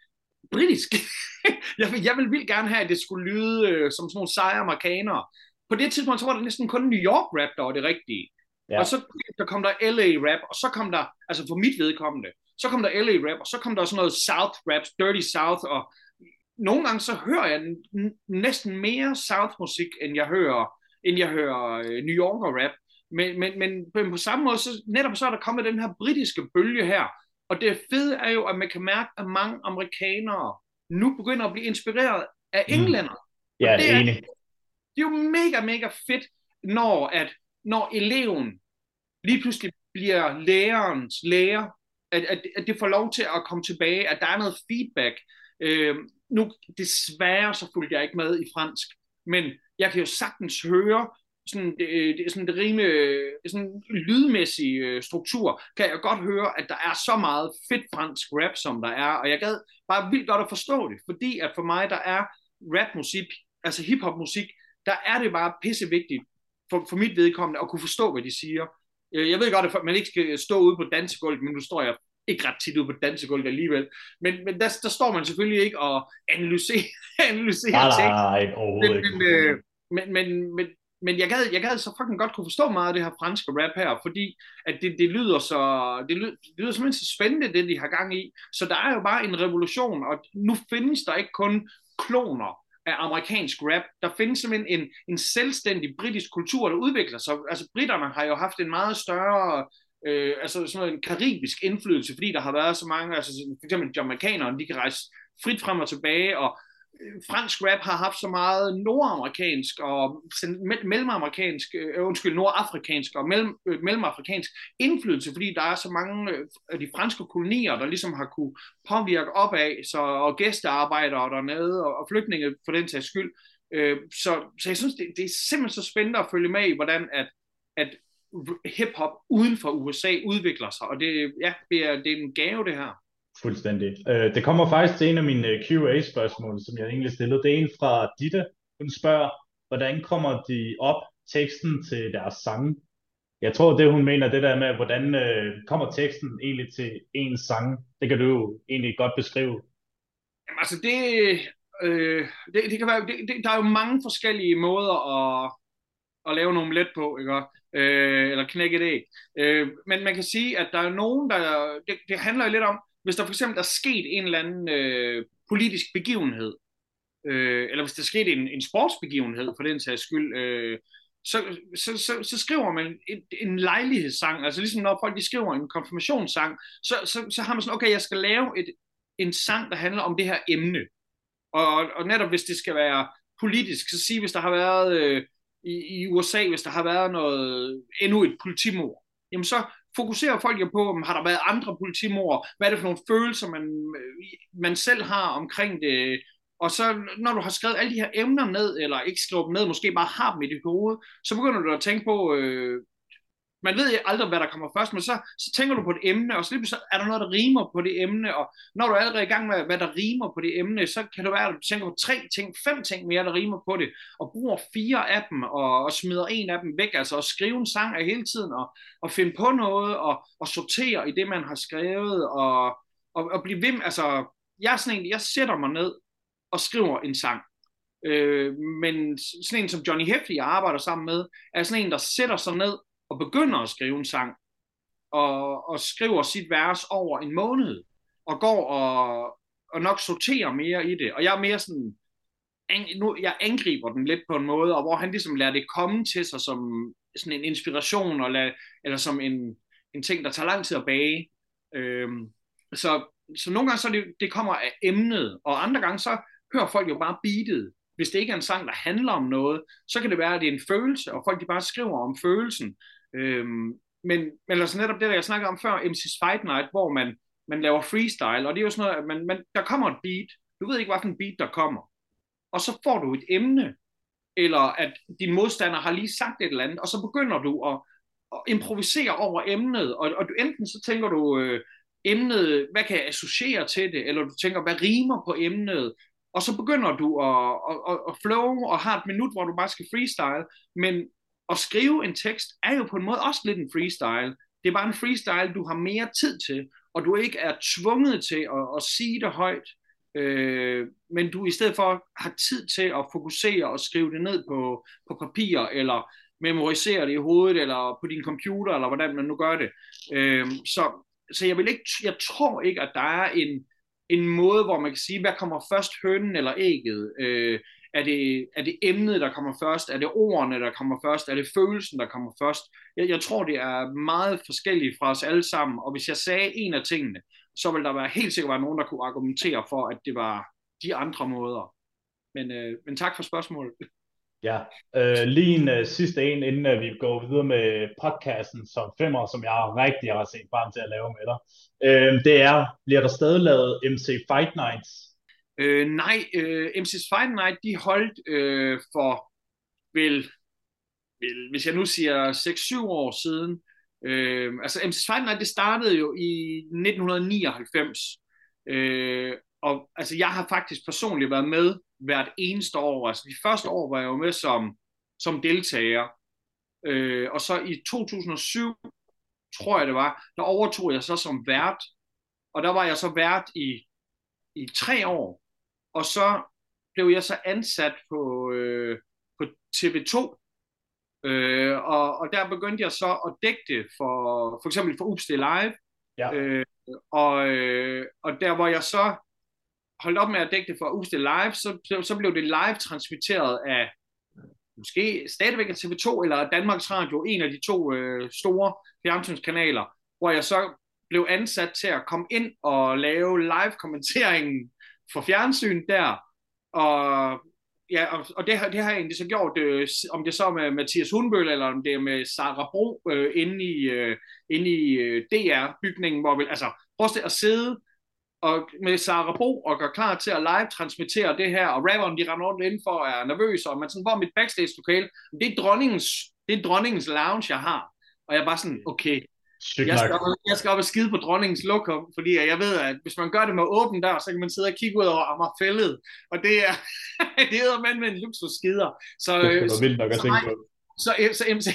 britisk. (laughs) jeg, vil, jeg vil vildt gerne have, at det skulle lyde øh, som sådan nogle seje amerikanere. På det tidspunkt, så var det næsten kun New York rap, der var det rigtige. Ja. Og så der kom der LA rap, og så kom der, altså for mit vedkommende, så kom der LA rap, og så kom der sådan noget South rap, Dirty South, og nogle gange så hører jeg næsten mere South musik, end jeg hører, end jeg hører øh, New Yorker rap. Men, men, men, men på samme måde, så netop så er der kommet den her britiske bølge her, og det fede er jo, at man kan mærke, at mange amerikanere nu begynder at blive inspireret af mm. englænder. Mm. Ja, det er enig. Det er jo mega, mega fedt, når, at, når eleven lige pludselig bliver lærerens lærer, at, at, at det får lov til at komme tilbage, at der er noget feedback. Øh, nu, desværre så fulgte jeg ikke med i fransk, men jeg kan jo sagtens høre, sådan, det, det, sådan det rime, sådan lydmæssig øh, struktur, kan jeg godt høre, at der er så meget fedt fransk rap, som der er, og jeg gad bare vildt godt at forstå det, fordi at for mig, der er rapmusik, altså hiphopmusik, der er det bare pisse vigtigt for, for mit vedkommende at kunne forstå, hvad de siger. Øh, jeg ved godt, at man ikke skal stå ude på dansegulvet, men nu står jeg ikke ret tit ude på dansegulvet alligevel. Men, men der, der står man selvfølgelig ikke og analyserer, (laughs) analyserer nej, nej, nej, overhovedet men, men, øh, men, men, men, men jeg gad, jeg gad så fucking godt kunne forstå meget af det her franske rap her, fordi at det, det lyder så, det lyder, det lyder simpelthen så spændende, det de har gang i. Så der er jo bare en revolution, og nu findes der ikke kun kloner af amerikansk rap. Der findes simpelthen en, en selvstændig britisk kultur, der udvikler sig. Altså britterne har jo haft en meget større øh, altså sådan en karibisk indflydelse, fordi der har været så mange, altså for eksempel jamaikanerne, de kan rejse frit frem og tilbage, og fransk rap har haft så meget nordamerikansk og mellemamerikansk, øh, undskyld, nordafrikansk og mellem, øh, mellemafrikansk indflydelse, fordi der er så mange øh, af de franske kolonier, der ligesom har kunne påvirke opad, så, og gæstearbejdere dernede, og, og flygtninge for den sags skyld. Øh, så, så jeg synes, det, det er simpelthen så spændende at følge med i, hvordan at, at hiphop uden for USA udvikler sig, og det, ja, det, er, det er en gave, det her. Fuldstændig. Øh, det kommer faktisk til en af mine øh, Q&A-spørgsmål, som jeg egentlig stillede. Det er en fra Ditte. Hun spørger, hvordan kommer de op teksten til deres sange? Jeg tror, det hun mener, det der med, hvordan øh, kommer teksten egentlig til en sang? Det kan du jo egentlig godt beskrive. Jamen altså, det, øh, det, det kan være, det, det, der er jo mange forskellige måder at, at lave nogle let på, ikke? Øh, eller knække det. Øh, men man kan sige, at der er nogen, der, det, det handler jo lidt om, hvis der for eksempel er sket en eller anden øh, politisk begivenhed, øh, eller hvis der er sket en, en sportsbegivenhed for den sags skyld, øh, så, så, så, så skriver man en, en lejlighedssang, altså ligesom når folk de skriver en konfirmationssang, så, så, så har man sådan, okay, jeg skal lave et, en sang, der handler om det her emne. Og, og netop hvis det skal være politisk, så sige, hvis der har været øh, i, i USA, hvis der har været noget, endnu et politimord, jamen så fokuserer folk jo på, om har der været andre politimord, hvad er det for nogle følelser, man, man selv har omkring det, og så når du har skrevet alle de her emner ned, eller ikke skrevet dem ned, måske bare har dem i dit hoved, så begynder du at tænke på, øh, man ved aldrig, hvad der kommer først, men så, så tænker du på et emne, og så lige så er der noget, der rimer på det emne, og når du er allerede i gang med, hvad der rimer på det emne, så kan det være, at du tænker på tre ting, fem ting mere, der rimer på det, og bruger fire af dem, og, og smider en af dem væk, altså at skrive en sang af hele tiden, og, og finde på noget, og, og sortere i det, man har skrevet, og, og, og blive ved altså, jeg er sådan en, jeg sætter mig ned og skriver en sang, Øh, men sådan en som Johnny Heffley, jeg arbejder sammen med, er sådan en, der sætter sig ned og begynder at skrive en sang, og, og skriver sit vers over en måned, og går og, og nok sorterer mere i det. Og jeg er mere sådan, nu, jeg angriber den lidt på en måde, og hvor han ligesom lader det komme til sig som sådan en inspiration, og lad, eller som en, en ting, der tager lang tid at bage. Øhm, så, så nogle gange så det, det kommer af emnet, og andre gange så hører folk jo bare beatet. Hvis det ikke er en sang, der handler om noget, så kan det være, at det er en følelse, og folk de bare skriver om følelsen. Øhm, men, men altså netop det, der jeg snakkede om før, MC's Fight Night, hvor man, man laver freestyle, og det er jo sådan noget, at man, man, der kommer et beat, du ved ikke, hvilken beat der kommer, og så får du et emne, eller at din modstander har lige sagt et eller andet, og så begynder du at, at improvisere over emnet, og, og du, enten så tænker du, øh, emnet, hvad kan jeg associere til det, eller du tænker, hvad rimer på emnet, og så begynder du at, at, at flow og har et minut, hvor du bare skal freestyle, men at skrive en tekst er jo på en måde også lidt en freestyle. Det er bare en freestyle, du har mere tid til, og du ikke er tvunget til at, at sige det højt, øh, men du i stedet for har tid til at fokusere og skrive det ned på, på papir, eller memorisere det i hovedet, eller på din computer, eller hvordan man nu gør det. Øh, så, så jeg, vil ikke, jeg tror ikke, at der er en, en måde, hvor man kan sige, hvad kommer først, hønnen eller ægget? Øh, er, det, er det emnet, der kommer først? Er det ordene, der kommer først? Er det følelsen, der kommer først? Jeg, jeg tror, det er meget forskelligt fra os alle sammen, og hvis jeg sagde en af tingene, så vil der være helt sikkert være nogen, der kunne argumentere for, at det var de andre måder. Men, øh, men tak for spørgsmålet. Ja, øh, lige en øh, sidste en, inden uh, vi går videre med podcasten som femmer, som jeg rigtig har set frem til at lave med dig. Øh, det er, bliver der stadig lavet MC Fight Nights? Øh, nej, øh, MC's Fight Night, de holdt øh, for vel, vel, hvis jeg nu siger 6-7 år siden. Øh, altså MC's Fight Night, det startede jo i 1999. Øh, og altså, jeg har faktisk personligt været med hvert eneste år. Altså de første år var jeg jo med som, som deltager. Øh, og så i 2007, tror jeg det var, der overtog jeg så som vært. Og der var jeg så vært i, i tre år. Og så blev jeg så ansat på, øh, på TV2. Øh, og, og der begyndte jeg så at dække det for, for eksempel for Upstil Live. Ja. Øh, og, øh, og der hvor jeg så holdt op med at dække det for Uste Live, så, så blev det live transmitteret af måske stadigvæk af TV2 eller Danmarks Radio, en af de to øh, store fjernsynskanaler, hvor jeg så blev ansat til at komme ind og lave live kommenteringen for fjernsyn der, og ja, og, og det, det har jeg egentlig så gjort, øh, om det så er med Mathias Hundbøl, eller om det er med Sara Bro øh, inde i, øh, inde i øh, DR-bygningen, hvor vi, altså, prøv at sidde og med Sara Bo og gør klar til at live-transmittere det her, og rapperen de render rundt indenfor og er nervøs, og man sådan, hvor er mit backstage-lokale? Det er dronningens, det er dronningens lounge, jeg har. Og jeg er bare sådan, okay, jeg skal, op, jeg skal op og skide på dronningens lokum, fordi jeg ved, at hvis man gør det med åben dør, så kan man sidde og kigge ud over mig fældet. Og det er, (laughs) det er man med en luksus skider. Så, det er vildt nok at tænke på. Så, så, MC,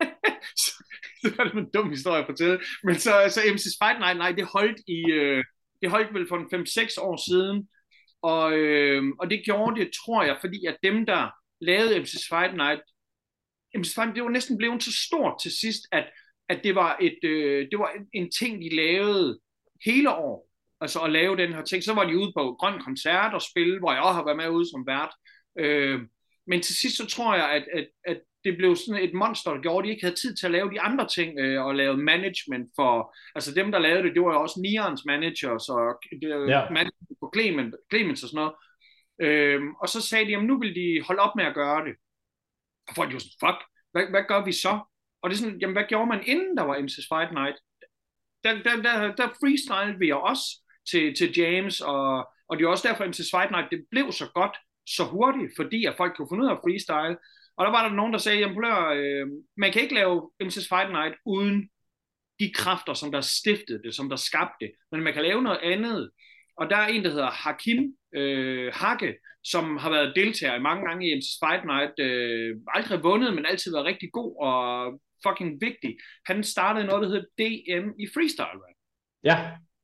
(laughs) så, (laughs) det var det en dum historie at fortælle. Men så, så MC's Fight Night, nej, det holdt i, øh, det holdt vel for en 5-6 år siden, og, øh, og det gjorde det, tror jeg, fordi at dem, der lavede MC's Fight Night, MC's Fight Night, det var næsten blevet så stort til sidst, at, at det var, et, øh, det var en, en ting, de lavede hele år. Altså at lave den her ting. Så var de ude på Grøn Koncert og spille, hvor jeg også har været med ude som vært. Øh, men til sidst så tror jeg, at, at, at det blev sådan et monster, der gjorde, at de ikke havde tid til at lave de andre ting, øh, og lave management for, altså dem, der lavede det, det var jo også Nians managers, og det, ja. management for Clement, Clemens og sådan noget. Øhm, og så sagde de, jamen nu vil de holde op med at gøre det. Og folk jo sådan, fuck, hvad, hvad gør vi så? Og det er sådan, jamen hvad gjorde man inden der var MC's Fight Night? Der, der, der, der freestylede vi også til, til James, og, og det er også derfor, at MC's Fight Night, det blev så godt, så hurtigt, fordi at folk kunne finde ud af freestyle. Og der var der nogen, der sagde, jamen plør, øh, man kan ikke lave MC's Fight Night uden de kræfter, som der stiftede det, som der skabte det. Men man kan lave noget andet. Og der er en, der hedder Hakim øh, Hakke, som har været deltager i mange gange i MC's Fight Night. Øh, aldrig vundet, men altid været rigtig god og fucking vigtig. Han startede noget, der hedder DM i freestyle rap. Ja.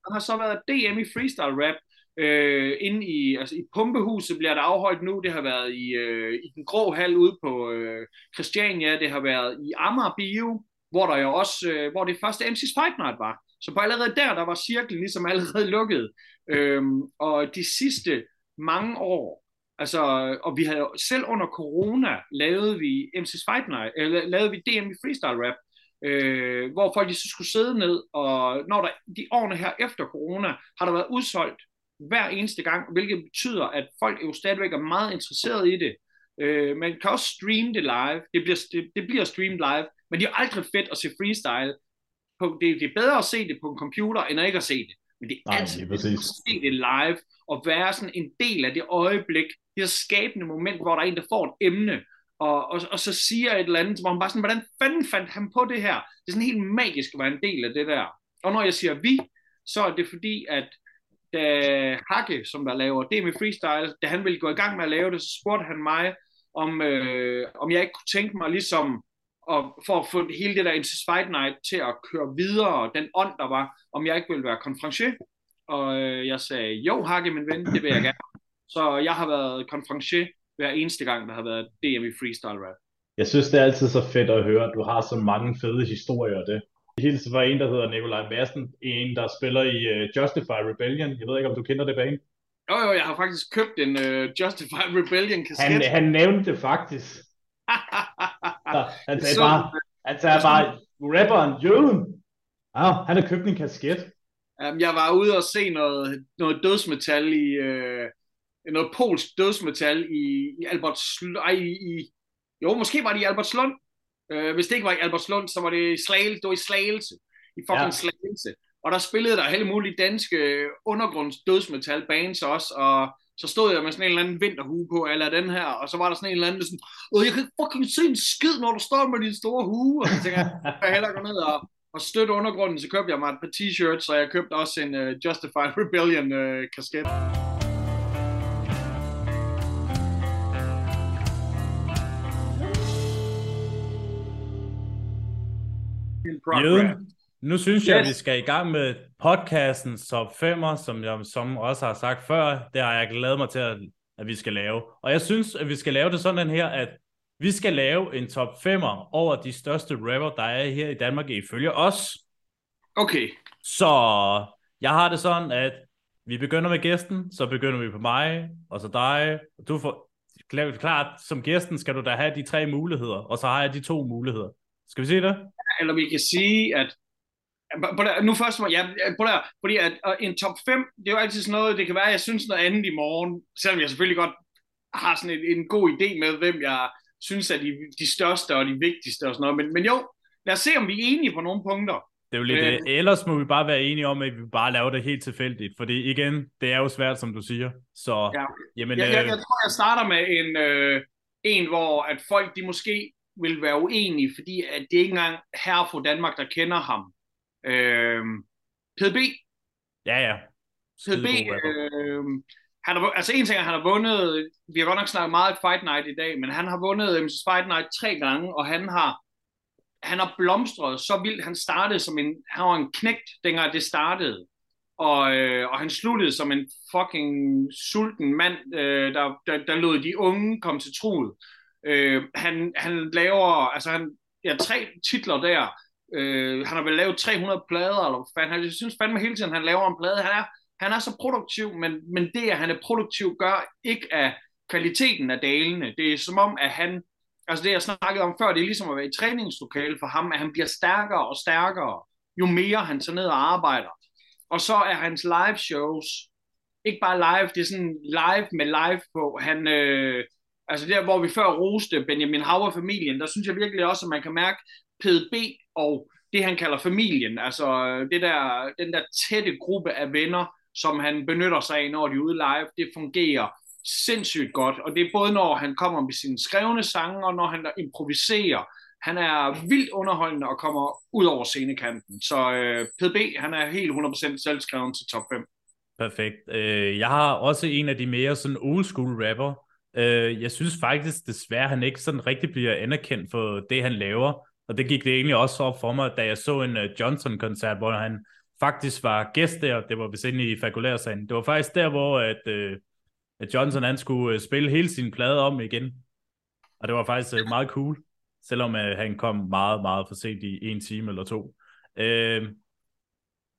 Han har så været DM i freestyle rap, Øh, inde i, altså i Pumpehuset bliver der afholdt nu. Det har været i, øh, i den grå hal ude på øh, Christiania. Det har været i Amager Bio, hvor der jo også, øh, hvor det første MC's Fight Night var. Så på allerede der, der var cirklen ligesom allerede lukket. Øhm, og de sidste mange år, altså, og vi havde selv under corona, lavet vi MC's Fight Night, eller lavede vi DM i freestyle rap, øh, hvor folk så skulle sidde ned, og når der, de årene her efter corona, har der været udsolgt hver eneste gang, hvilket betyder, at folk jo stadigvæk er meget interesseret i det. Øh, man kan også streame det live. Det bliver, det, det bliver streamet live, men det er aldrig fedt at se freestyle. På, det, det er bedre at se det på en computer, end at ikke at se det. Men det er Nej, altid fedt at se det live, og være sådan en del af det øjeblik, det her skabende moment, hvor der er en, der får et emne, og, og, og så siger et eller andet, hvor man bare sådan, hvordan fanden fandt han på det her? Det er sådan helt magisk at være en del af det der. Og når jeg siger vi, så er det fordi, at da Hakke, som der laver det med freestyle, da han ville gå i gang med at lave det, så spurgte han mig, om, øh, om jeg ikke kunne tænke mig ligesom, og for at få hele det der Into Fight Night til at køre videre, den ånd, der var, om jeg ikke ville være konferencier. Og øh, jeg sagde, jo Hakke, min ven, det vil jeg gerne. Så jeg har været konferencier hver eneste gang, der har været DM i freestyle rap. Jeg synes, det er altid så fedt at høre, at du har så mange fede historier af det hilse fra en, der hedder Nikolaj Madsen, en, der spiller i uh, Justify Rebellion. Jeg ved ikke, om du kender det bane? Jo, jo, jeg har faktisk købt en uh, Justify Rebellion kasket. Han, han nævnte det faktisk. (laughs) så, han sagde så... bare, han sagde bare, rapperen Jøden, ah, han har købt en kasket. Um, jeg var ude og se noget, noget dødsmetal i, uh, noget polsk dødsmetal i, i Albert ej, i, jo, måske var det i Albertslund, Øh, hvis det ikke var i Albertslund, så var det i Slagelse, det var i Slagelse. I fucking ja. Slagelse. Og der spillede der hele mulige danske undergrunds dødsmetal bands også, og så stod jeg med sådan en eller anden vinterhue på, eller den her, og så var der sådan en eller anden, der sådan, Åh, jeg kan ikke fucking se en skid, når du står med din store hue, og så tænker jeg, jeg hellere gå ned og, og støtte undergrunden, så købte jeg mig et par t-shirts, og jeg købte også en uh, Justified Rebellion uh, kasket. Jøden, nu synes yes. jeg, at vi skal i gang med podcasten top 5'er, som jeg som også har sagt før. Det har jeg glædet mig til, at, at vi skal lave. Og jeg synes, at vi skal lave det sådan her, at vi skal lave en top 5'er over de største rapper, der er her i Danmark, ifølge os. Okay. Så jeg har det sådan, at vi begynder med gæsten, så begynder vi på mig, og så dig. Du får, klart, som gæsten skal du da have de tre muligheder, og så har jeg de to muligheder. Skal vi se det? Eller vi kan sige, at nu først, ja, på der, fordi at, en top 5, det er jo altid sådan noget, det kan være, at jeg synes noget andet i morgen, selvom jeg selvfølgelig godt har sådan en, en god idé med, hvem jeg synes er de, de største og de vigtigste og sådan noget, men, men jo, lad os se, om vi er enige på nogle punkter. Det er jo lidt, øh, ellers må vi bare være enige om, at vi bare laver det helt tilfældigt, fordi igen, det er jo svært, som du siger. Så, ja. jamen, jeg, jeg, jeg tror, jeg starter med en, øh, en, hvor at folk, de måske vil være uenige, fordi at det er ikke engang herre fra Danmark, der kender ham. Øh, PDB. Ja, ja. PDB, øh, han har, altså en ting er, han har vundet, vi har godt nok snakket meget Fight Night i dag, men han har vundet MC's Fight Night tre gange, og han har han har blomstret så vildt. Han startede som en, han var en knægt, dengang det startede. Og, øh, og han sluttede som en fucking sulten mand, øh, der, der, der lod de unge komme til troet. Øh, han, han laver, altså han, ja, tre titler der. Øh, han har vel lavet 300 plader, eller fanden, han, Jeg synes fandme hele tiden, han laver en plade. Han er, han er så produktiv, men, men det, at han er produktiv, gør ikke af kvaliteten af dalene. Det er som om, at han altså det jeg snakkede om før, det er ligesom at være i træningslokale for ham, at han bliver stærkere og stærkere, jo mere han tager ned og arbejder. Og så er hans live shows, ikke bare live, det er sådan live med live på. Han, øh, altså der, hvor vi før roste Benjamin Hauer-familien, der synes jeg virkelig også, at man kan mærke PDB og det, han kalder familien, altså det der, den der tætte gruppe af venner, som han benytter sig af, når de er ude live, det fungerer sindssygt godt, og det er både når han kommer med sine skrevne sange, og når han improviserer. Han er vildt underholdende og kommer ud over scenekanten. Så øh, PDB, han er helt 100% selvskreven til top 5. Perfekt. Øh, jeg har også en af de mere sådan old school rapper. Øh, jeg synes faktisk desværre, han ikke sådan rigtig bliver anerkendt for det, han laver. Og det gik det egentlig også op for mig, da jeg så en uh, Johnson-koncert, hvor han faktisk var gæst der. Det var vist inde i fakulærsagen. Det var faktisk der, hvor at, uh, at Johnson han skulle uh, spille hele sin plade om igen. Og det var faktisk uh, meget cool, selvom uh, han kom meget, meget for sent i en time eller to. Uh,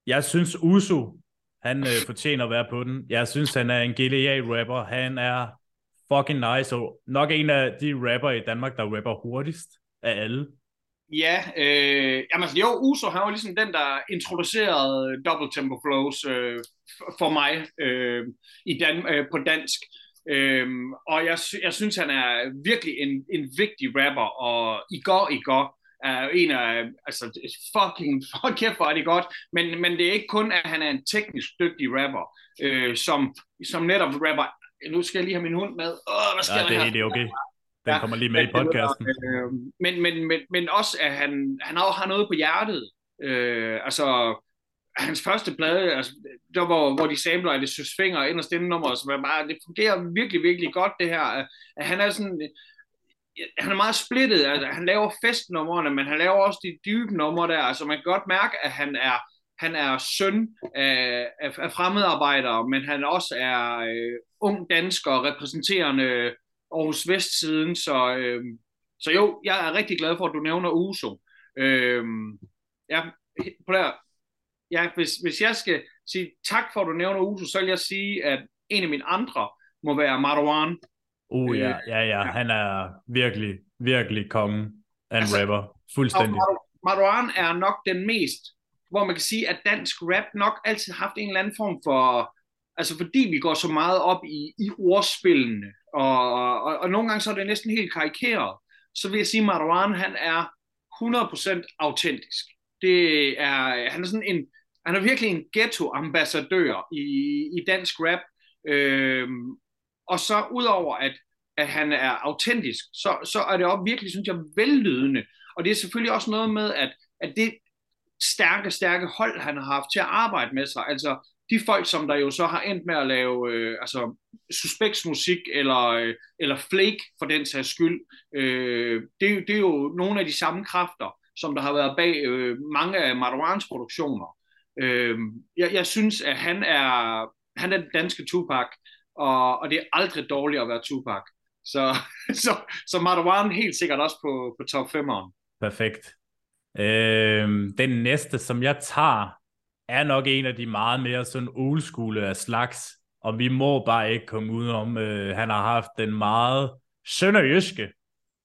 jeg synes Uso, han uh, fortjener at være på den. Jeg synes, han er en genial rapper. Han er fucking nice, og nok en af de rapper i Danmark, der rapper hurtigst af alle. Ja, øh, jamen altså, jo, Uso, han var ligesom den, der introducerede double tempo flows øh, for mig øh, i Dan, øh, på dansk. Øhm, og jeg, jeg synes, han er virkelig en, en vigtig rapper, og i går, i går, er en af, altså fucking, (laughs) fuck kæft, hvor er det godt, men, men det er ikke kun, at han er en teknisk dygtig rapper, øh, som, som netop rapper, nu skal jeg lige have min hund med, Åh, hvad skal ja, det, her? det er okay. Den ja, kommer lige med i podcasten. Øh, men, men, men, men også, at han, han også har noget på hjertet. Øh, altså, hans første plade, altså, der hvor, hvor de samler det Søs Finger ind og stille nummer, så bare, det fungerer virkelig, virkelig godt det her. At han er sådan, han er meget splittet, altså, han laver festnummerne, men han laver også de dybe numre der, altså man kan godt mærke, at han er, han er søn af, af, af fremmedarbejdere, men han også er øh, ung dansker, repræsenterende Aarhus Vestsiden, så, øh, så jo, jeg er rigtig glad for, at du nævner Uso. Øh, ja, på der, ja, hvis, hvis jeg skal sige tak for, at du nævner Uso, så vil jeg sige, at en af mine andre må være Marwan. Uh, ja, ja, ja, han er virkelig, virkelig kongen en altså, rapper. Fuldstændig. Marwan er nok den mest, hvor man kan sige, at dansk rap nok altid har haft en eller anden form for, altså fordi vi går så meget op i, i ordspillene, og, og, og nogle gange så er det næsten helt karikeret, så vil jeg sige, at Marwan, han er 100% autentisk. Det er, han er sådan en, han er virkelig en ghetto-ambassadør i, i dansk rap. Øhm, og så udover at, at han er autentisk, så, så er det også virkelig, synes jeg, vellydende. Og det er selvfølgelig også noget med, at, at det stærke, stærke hold, han har haft til at arbejde med sig, altså de folk, som der jo så har endt med at lave øh, altså, suspektsmusik eller, øh, eller flake for den sags skyld, øh, det, det er jo nogle af de samme kræfter, som der har været bag øh, mange af Marwans produktioner. Øh, jeg, jeg synes, at han er, han er den danske Tupac, og, og det er aldrig dårligt at være Tupac. Så, (laughs) så, så Marwan helt sikkert også på, på top 5'eren. Perfekt. Øh, den næste, som jeg tager, er nok en af de meget mere sådan old school af slags, og vi må bare ikke komme ud om, øh, han har haft den meget sønderjyske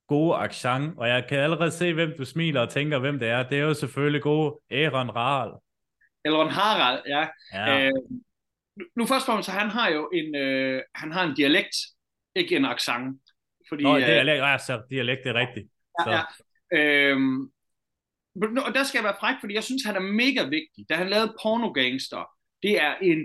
gode accent, og jeg kan allerede se, hvem du smiler og tænker, hvem det er. Det er jo selvfølgelig gode Aaron Harald. Aaron Harald, ja. ja. Øh, nu først og fremmest, han har jo en, øh, han har en dialekt, ikke en accent. Fordi, Nå, det er dialekt, ja, så dialekt, er rigtigt. Ja, så. ja. Øhm, og der skal jeg være fræk, fordi jeg synes, han er mega vigtig. Da han lavede Porno Gangster, det er en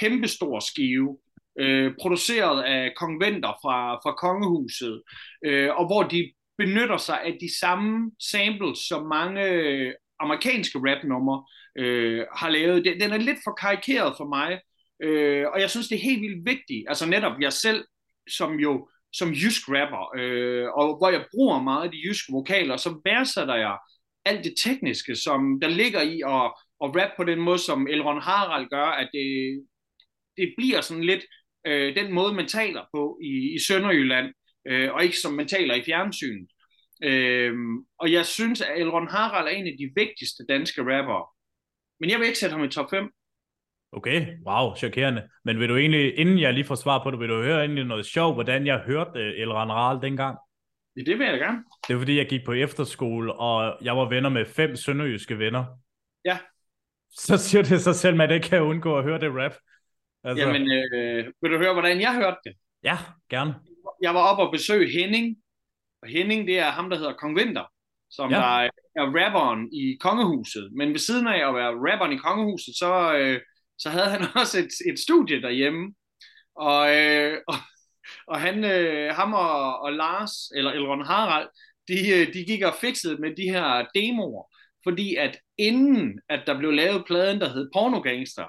kæmpestor skive, øh, produceret af konventer fra, fra kongehuset, øh, og hvor de benytter sig af de samme samples, som mange øh, amerikanske rapnumre øh, har lavet. Den er lidt for karikeret for mig, øh, og jeg synes, det er helt vildt vigtigt. Altså netop jeg selv, som jo som jysk rapper, øh, og hvor jeg bruger meget af de jyske vokaler, så værdsætter jeg alt det tekniske, som der ligger i at, at rap på den måde, som Elron Harald gør, at det, det bliver sådan lidt øh, den måde, man taler på i, i Sønderjylland, øh, og ikke som man taler i fjernsynet. Øh, og jeg synes, at Elron Harald er en af de vigtigste danske rappere. Men jeg vil ikke sætte ham i top 5. Okay, wow, chokerende. Men vil du egentlig, inden jeg lige får svar på det, vil du høre egentlig noget sjovt, hvordan jeg hørte øh, Elron Harald dengang? Ja, det vil jeg gerne. Det er fordi, jeg gik på efterskole, og jeg var venner med fem sønderjyske venner. Ja. Så siger det sig selv, at ikke kan undgå at høre det rap. Altså... Jamen, øh, vil du høre, hvordan jeg hørte det? Ja, gerne. Jeg var oppe og besøge Henning, og Henning, det er ham, der hedder Kong Winter, som ja. der er rapperen i kongehuset. Men ved siden af at være rapperen i kongehuset, så, øh, så havde han (laughs) også et, et studie derhjemme. Og, øh, og, og han, øh, ham og, og Lars, eller Elron Harald, de, øh, de gik og fikset med de her demoer, fordi at inden at der blev lavet pladen, der hed Pornogangster,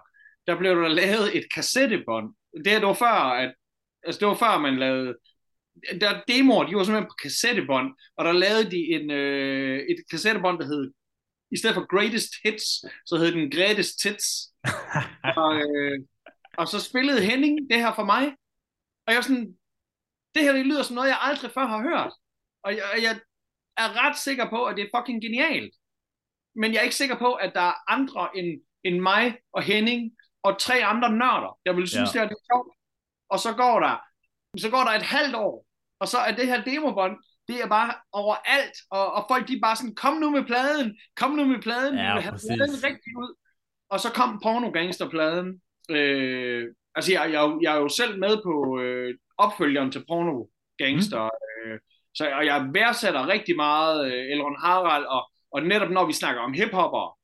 der blev der lavet et kassettebånd. Det, det var før, at, altså det var før man lavede der demoer, de var simpelthen på kassettebånd, og der lavede de en, øh, et kassettebånd, der hed, i stedet for Greatest Hits, så hed den Greatest Hits. (laughs) og, øh, og så spillede Henning det her for mig, og jeg var sådan, det her det lyder som noget, jeg aldrig før har hørt. Og jeg, jeg er ret sikker på, at det er fucking genialt. Men jeg er ikke sikker på, at der er andre end, end mig og Henning og tre andre nørder, der vil synes, ja. det er sjovt. Og så går der så går der et halvt år, og så er det her demobånd, det er bare overalt, og, og folk de er bare sådan, kom nu med pladen, kom nu med pladen, ja, vi vil have pladen rigtig ud. Og så kom Porno-gangster-pladen. Øh, altså, jeg, jeg, jeg er jo selv med på øh, opfølgeren til Porno-gangster, mm. øh, så og jeg værdsætter rigtig meget øh, Elron Harald, og, og netop når vi snakker om hiphopper,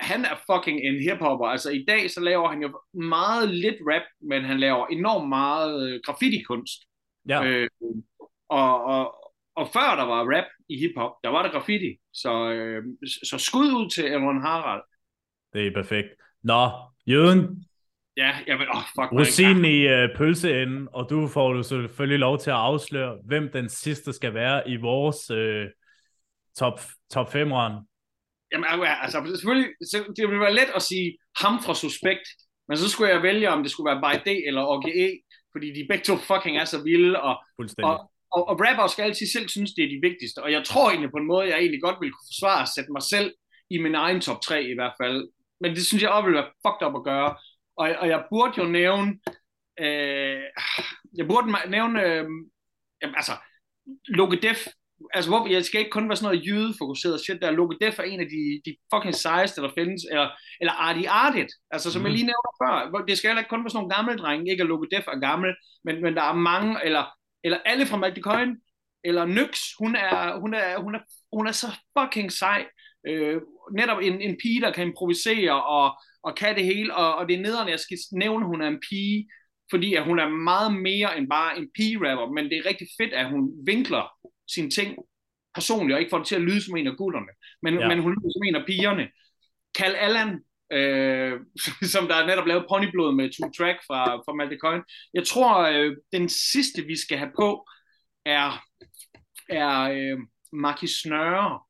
han er fucking en hiphopper. Altså i dag så laver han jo meget lidt rap, men han laver enormt meget øh, graffiti-kunst. Ja. Øh, og, og, og før der var rap i hiphop, der var der graffiti. Så, øh, så skud ud til Aaron Harald. Det er perfekt. Nå, Jøden. Ja, jeg vil, oh, fuck Rosin i uh, pølseenden, og du får jo selvfølgelig lov til at afsløre, hvem den sidste skal være i vores uh, top, top 5 run. Jamen, altså, selvfølgelig, det ville være let at sige ham fra Suspekt, men så skulle jeg vælge, om det skulle være By D eller OGE, fordi de begge to fucking er så vilde, og, og, og, og rapper skal altid selv synes, det er de vigtigste, og jeg tror egentlig på en måde, jeg egentlig godt ville kunne forsvare at sætte mig selv i min egen top 3 i hvert fald, men det synes jeg også ville være fucked up at gøre, og, og jeg burde jo nævne, øh, jeg burde nævne, øh, jamen, altså, Logedef altså, hvor, jeg skal ikke kun være sådan noget jydefokuseret shit der. Loke Def er en af de, de fucking sejeste, der findes. Eller, eller Artie Artit, altså som mm. jeg lige nævnte før. Det skal heller ikke kun være sådan nogle gamle drenge. Ikke at Loke Def er gammel, men, men der er mange, eller, eller alle fra Magdi Coin, eller Nyx, hun er, hun er, hun er, hun er så fucking sej. Øh, netop en, en pige, der kan improvisere og, og kan det hele, og, og det er nederen, jeg skal nævne, hun er en pige, fordi at hun er meget mere end bare en pige-rapper, men det er rigtig fedt, at hun vinkler sine ting personligt, og ikke får det til at lyde som en af gutterne, men, ja. men hun lyder som en af pigerne. Kal Allan, øh, (laughs) som der er netop lavet ponyblod med Two Track fra, fra Malte Coyne. Jeg tror, øh, den sidste, vi skal have på, er, er øh, Marki Snøre.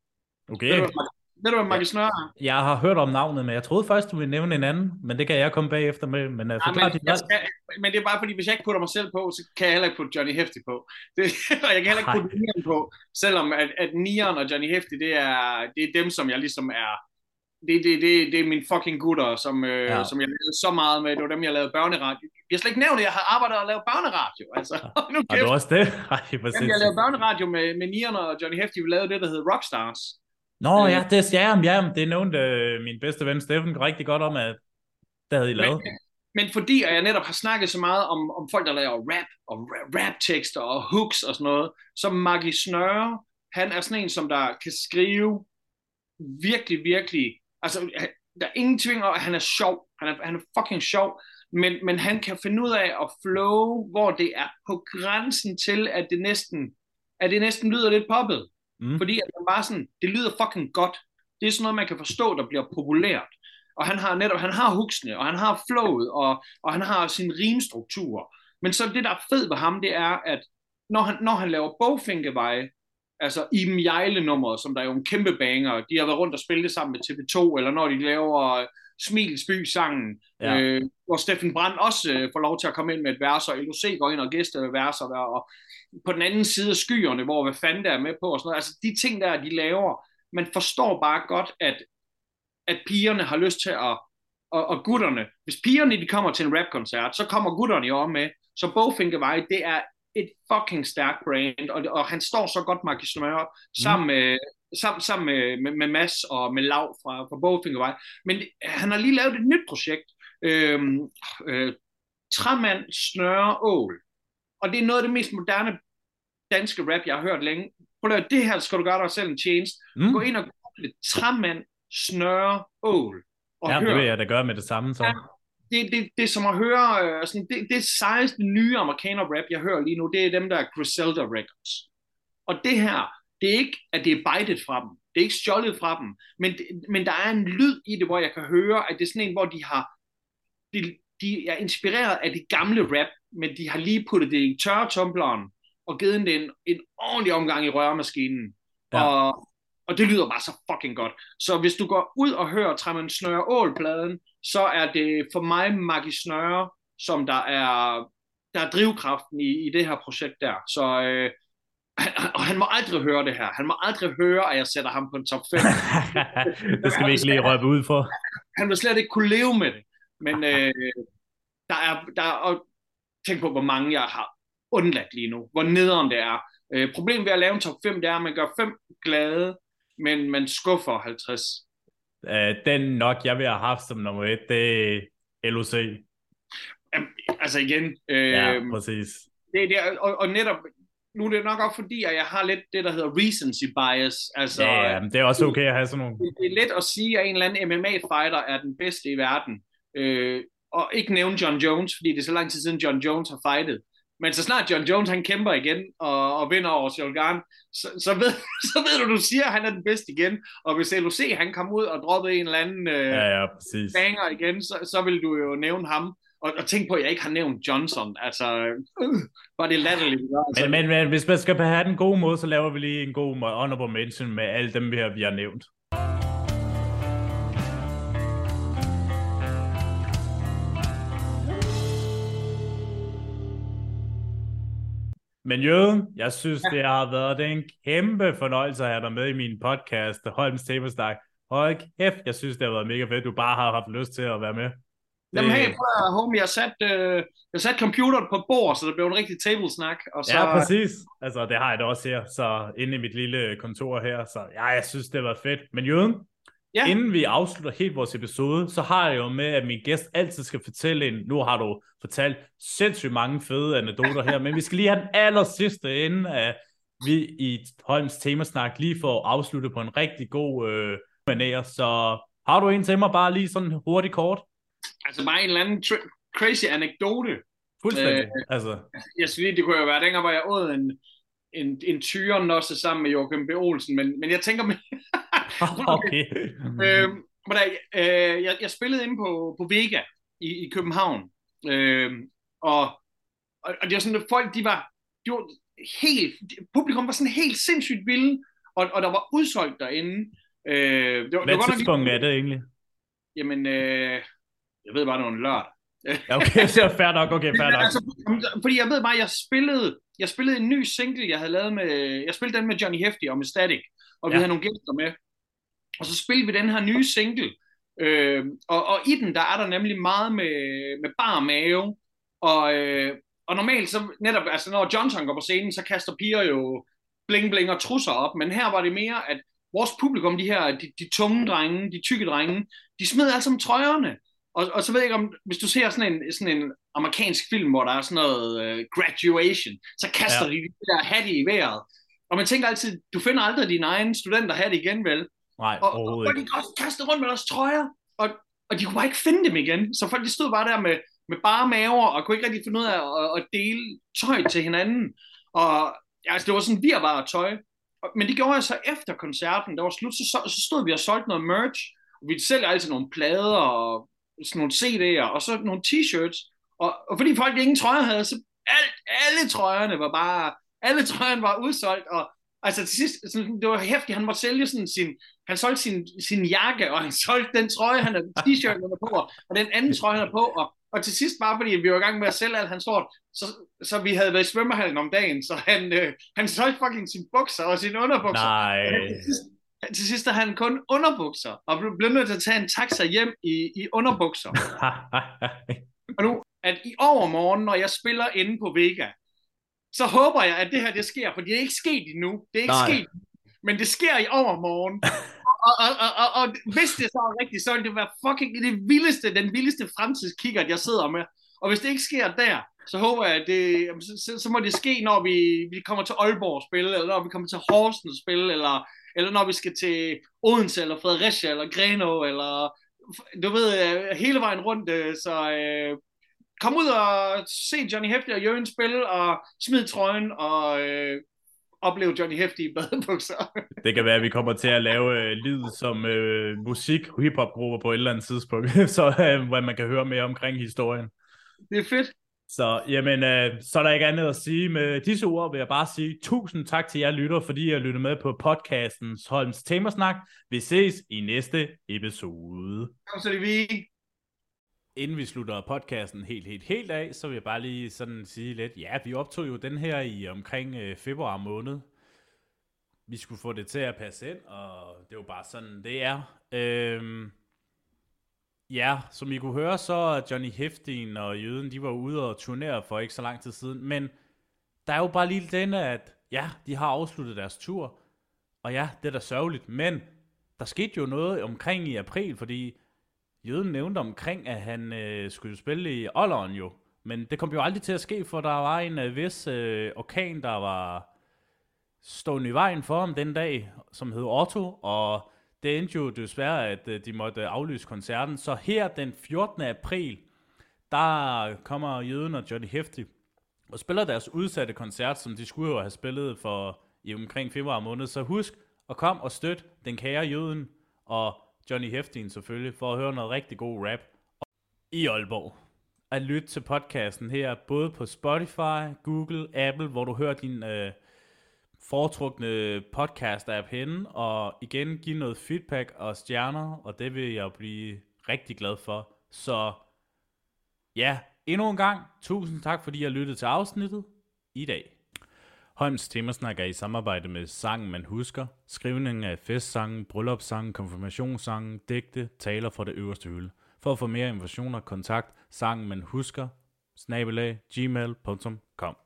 Okay. Ved du, hvad Marcus Nørre er? Jeg har hørt om navnet, men jeg troede først, du ville nævne en anden, men det kan jeg komme bagefter med. Men, uh, ja, men, jeg skal, men det er bare fordi, hvis jeg ikke putter mig selv på, så kan jeg heller ikke putte Johnny Hefti på. Det, (laughs) og jeg kan heller ikke putte Nieren på, selvom at, at Nieren og Johnny Hefti, det er, det er dem, som jeg ligesom er... Det, det, det, det er mine fucking gutter, som, øh, ja. som jeg lavede så meget med. Det var dem, jeg lavede børneradio. Jeg har slet ikke nævnt, at jeg har arbejdet og lavet børneradio. Altså, (laughs) nu Har du også det? (laughs) Ej, Jamen, jeg lavede børneradio med, med Nieren og Johnny Hefti. Vi lavede det, der hedder Rockstars. Nå øh, ja, det, ja, ja, det nævnte øh, min bedste ven Steffen rigtig godt om, at det havde I lavet. Men, men fordi jeg netop har snakket så meget om, om folk, der laver rap, og rap-tekster og hooks og sådan noget, så Maggie Snøre, han er sådan en, som der kan skrive virkelig, virkelig, altså der er ingen tvivl om, at han er sjov, han er, han er fucking sjov, men, men han kan finde ud af at flow, hvor det er på grænsen til, at det næsten, at det næsten lyder lidt poppet. Mm. Fordi at man bare sådan, det lyder fucking godt. Det er sådan noget, man kan forstå, der bliver populært. Og han har netop, han har hooksene, og han har flowet, og, og han har sin rimstruktur. Men så det, der er fedt ved ham, det er, at når han, når han laver bogfinkeveje, altså i Jejle-nummeret, som der er jo en kæmpe banger, de har været rundt og spillet det sammen med TV2, eller når de laver Smilsby-sangen, ja. øh, hvor Steffen Brandt også øh, får lov til at komme ind med et vers, og LOC går ind og gæster med vers, og, og på den anden side af skyerne, hvor hvad fanden der er med på, og sådan noget. altså de ting der, de laver, man forstår bare godt, at, at pigerne har lyst til at, og, og gutterne, hvis pigerne de kommer til en rapkoncert, så kommer gutterne jo med, så Bogfinkevej, det er et fucking stærkt brand, og, og han står så godt, Marcus Smør, sammen mm. med, sammen, sammen med, med, med Mads og med Lav fra, fra Bowfingervej. Men han har lige lavet et nyt projekt, øh, øh, Træmand, Snøre, Ål. Og det er noget af det mest moderne danske rap, jeg har hørt længe. Prøv at det her skal du gøre dig selv en tjeneste. Mm. Gå ind og google Træmand, Snøre, Ål. Og ja, hør. det vil jeg da gøre med det samme. Så. Ja, det, det, det er som at høre, øh, sådan, det, det sejeste nye amerikaner rap, jeg hører lige nu, det er dem, der er Griselda Records. Og det her, det er ikke, at det er bejtet fra dem. Det er ikke stjålet fra dem. Men, men der er en lyd i det, hvor jeg kan høre, at det er sådan en, hvor de har, de, de er inspireret af det gamle rap, men de har lige puttet det i tørretumbleren og givet det en, en ordentlig omgang i rørmaskinen. Ja. Og, og det lyder bare så fucking godt. Så hvis du går ud og hører Træmmen Snøre Ål-pladen, så er det for mig Maggie Snøre, som der er, der er drivkraften i, i det her projekt der. Så øh, (clears throat) og han må aldrig høre det her. Han må aldrig høre, at jeg sætter ham på en top 5. (laughs) det skal vi ikke lige røbe ud for. Han vil slet ikke kunne leve med det. Men øh, der er, der er, og tænk på, hvor mange jeg har undladt lige nu. Hvor nederen det er. Øh, problemet ved at lave en top 5, det er, at man gør 5 glade, men man skuffer 50. Uh, den nok, jeg vil have haft som nummer 1, det er LOC. Jamen, altså igen. Øh, ja, præcis. Det, det, og, og netop, nu er det nok også fordi, at jeg har lidt det, der hedder recency bias. Altså, ja, ja, det er også okay at have sådan nogle. Det, det er let at sige, at en eller anden MMA-fighter er den bedste i verden. Øh, og ikke nævne John Jones, fordi det er så lang tid siden John Jones har fightet. Men så snart John Jones han kæmper igen og, og vinder over Sjolgan, så, så, ved, (laughs) så ved du, du siger, at han er den bedste igen. Og hvis LOC han kommer ud og dropper en eller anden øh, ja, ja, præcis. banger igen, så, så vil du jo nævne ham. Og, og tænk på, at jeg ikke har nævnt Johnson. Altså, øh, var det latterligt. Altså. Men, men, men hvis man skal have den gode måde, så laver vi lige en god honorable mention med alle dem, vi har, vi har nævnt. Men Jøden, jeg synes, ja. det har været en kæmpe fornøjelse at have dig med i min podcast, Holms Tablestak. Hold kæft, jeg synes, det har været mega fedt, du bare har haft lyst til at være med. Det... Jamen hey, prøv homie, jeg satte øh, jeg sat computeren på bord, så det blev en rigtig tablesnak. Og så... Ja, præcis. Altså, det har jeg da også her, så inde i mit lille kontor her. Så ja, jeg synes, det var fedt. Men Jøden, Ja. Inden vi afslutter helt vores episode, så har jeg jo med, at min gæst altid skal fortælle en, nu har du fortalt sindssygt mange fede anekdoter her, men vi skal lige have den aller sidste, inden at vi i Holms temasnak lige får afsluttet på en rigtig god øh, manér. Så har du en til mig bare lige sådan hurtigt kort? Altså bare en eller anden crazy anekdote. Fuldstændig. Øh, altså. Jeg synes det kunne jo være dengang, hvor jeg åd en, en, en tyren også sammen med Joachim B. Olsen, men, men jeg tænker. (laughs) okay. øh, men øh, jeg, jeg spillede inde på, på Vega i, i København, øh, og, og, og det var sådan, at folk, de var, de var helt, publikum var sådan helt sindssygt vilde, og, og der var udsolgt derinde. Øh, det var, Hvad det var tidspunkt er det egentlig? Jamen, øh, jeg ved bare, det var en lørdag. ja, okay, (laughs) så er fair nok, okay, fair nok. Altså, fordi jeg ved bare, jeg spillede, jeg spillede en ny single, jeg havde lavet med, jeg spillede den med Johnny Hefty og med Static, og vi ja. havde nogle gæster med. Og så spillede vi den her nye single, øh, og, og i den, der er der nemlig meget med, med bar mave, og, øh, og normalt så netop, altså når Johnson går på scenen, så kaster piger jo bling bling og trusser op, men her var det mere, at vores publikum, de her, de, de tunge drenge, de tykke drenge, de smed altså om trøjerne, og, og så ved jeg ikke om, hvis du ser sådan en, sådan en amerikansk film, hvor der er sådan noget uh, graduation, så kaster ja. de det der hat i vejret. Og man tænker altid, du finder aldrig din egen studenter hat igen, vel? Nej, og, og, og de også kaste rundt med deres trøjer, og, og de kunne bare ikke finde dem igen. Så folk de stod bare der med, med bare maver, og kunne ikke rigtig finde ud af at, at dele tøj til hinanden. Og altså, det var sådan virvar tøj. Men det gjorde jeg så efter koncerten, der var slut, så, så stod vi og solgte noget merch. Og vi sælger altid nogle plader og sådan nogle CD'er, og så nogle t-shirts. Og, og fordi folk ingen trøjer havde, så alt, alle trøjerne var bare, alle trøjerne var udsolgt, og altså til sidst, sådan, det var hæftigt, han måtte sælge sådan sin, han solgte sin, sin jakke, og han (laughs) solgte den trøje, han havde t-shirt, han på, og den anden trøje, han havde på, og, og til sidst, bare fordi vi var i gang med at sælge alt hans sort, så, så vi havde været i svømmehallen om dagen, så han, øh, han solgte fucking sin bukser og sin underbukser. Nej. til sidst, til sidst havde han kun underbukser, og blev nødt til at tage en taxa hjem i, i underbukser. (laughs) og nu, at i overmorgen, når jeg spiller inde på Vega, så håber jeg, at det her det sker, for det er ikke sket endnu. Det er ikke Nej. sket, men det sker i overmorgen. (laughs) og, og, og, og, og, hvis det så er rigtigt, så vil det være fucking det vildeste, den vildeste fremtidskikker, jeg sidder med. Og hvis det ikke sker der, så håber jeg, at det, så, så, så må det ske, når vi, vi kommer til Aalborg spille, eller når vi kommer til Horsens spille, eller, eller når vi skal til Odense, eller Fredericia, eller Greno, eller du ved, øh, hele vejen rundt. Øh, så øh, kom ud og se Johnny Hefti og Jørgen spille, og smid trøjen, og øh, opleve Johnny Hefti i badebukser. (laughs) det kan være, at vi kommer til at lave øh, lyd som øh, musik, hiphop-grupper på et eller andet tidspunkt, (laughs) så øh, hvor man kan høre mere omkring historien. Det er fedt. Så, jamen, øh, så er der ikke andet at sige. Med disse ord vil jeg bare sige tusind tak til jer lytter, fordi I lyttet med på podcastens Holms Temasnak. Vi ses i næste episode. Kom så det vi. Inden vi slutter podcasten helt, helt, helt af, så vil jeg bare lige sådan sige lidt, ja, vi optog jo den her i omkring øh, februar måned. Vi skulle få det til at passe ind, og det er jo bare sådan, det er. Øhm, Ja, som I kunne høre, så Johnny Heftin og Jøden, de var ude og turnere for ikke så lang tid siden. Men der er jo bare lige den, at ja, de har afsluttet deres tur. Og ja, det er da sørgeligt. Men der skete jo noget omkring i april, fordi Jøden nævnte omkring, at han øh, skulle spille i Olleren jo. Men det kom jo aldrig til at ske, for der var en øh, vis øh, orkan, der var stående i vejen for ham den dag, som hed Otto. Og det endte jo desværre, at øh, de måtte aflyse koncerten. Så her den 14. april, der kommer Jøden og Johnny Hefti og spiller deres udsatte koncert, som de skulle jo have spillet for i omkring februar måned. Så husk at komme og støtte den kære Jøden og Johnny Heftin selvfølgelig, for at høre noget rigtig god rap i Aalborg. At lytte til podcasten her, både på Spotify, Google, Apple, hvor du hører din... Øh, foretrukne podcast-app henne, og igen give noget feedback og stjerner, og det vil jeg blive rigtig glad for. Så ja, endnu en gang, tusind tak, fordi jeg lyttede til afsnittet i dag. Holms Temasnak er i samarbejde med Sangen Man Husker, skrivningen af festsangen, bryllupssangen, konfirmationssangen, digte, taler for det øverste hylde. For at få mere informationer, kontakt sangen man husker, snabelag, gmail.com.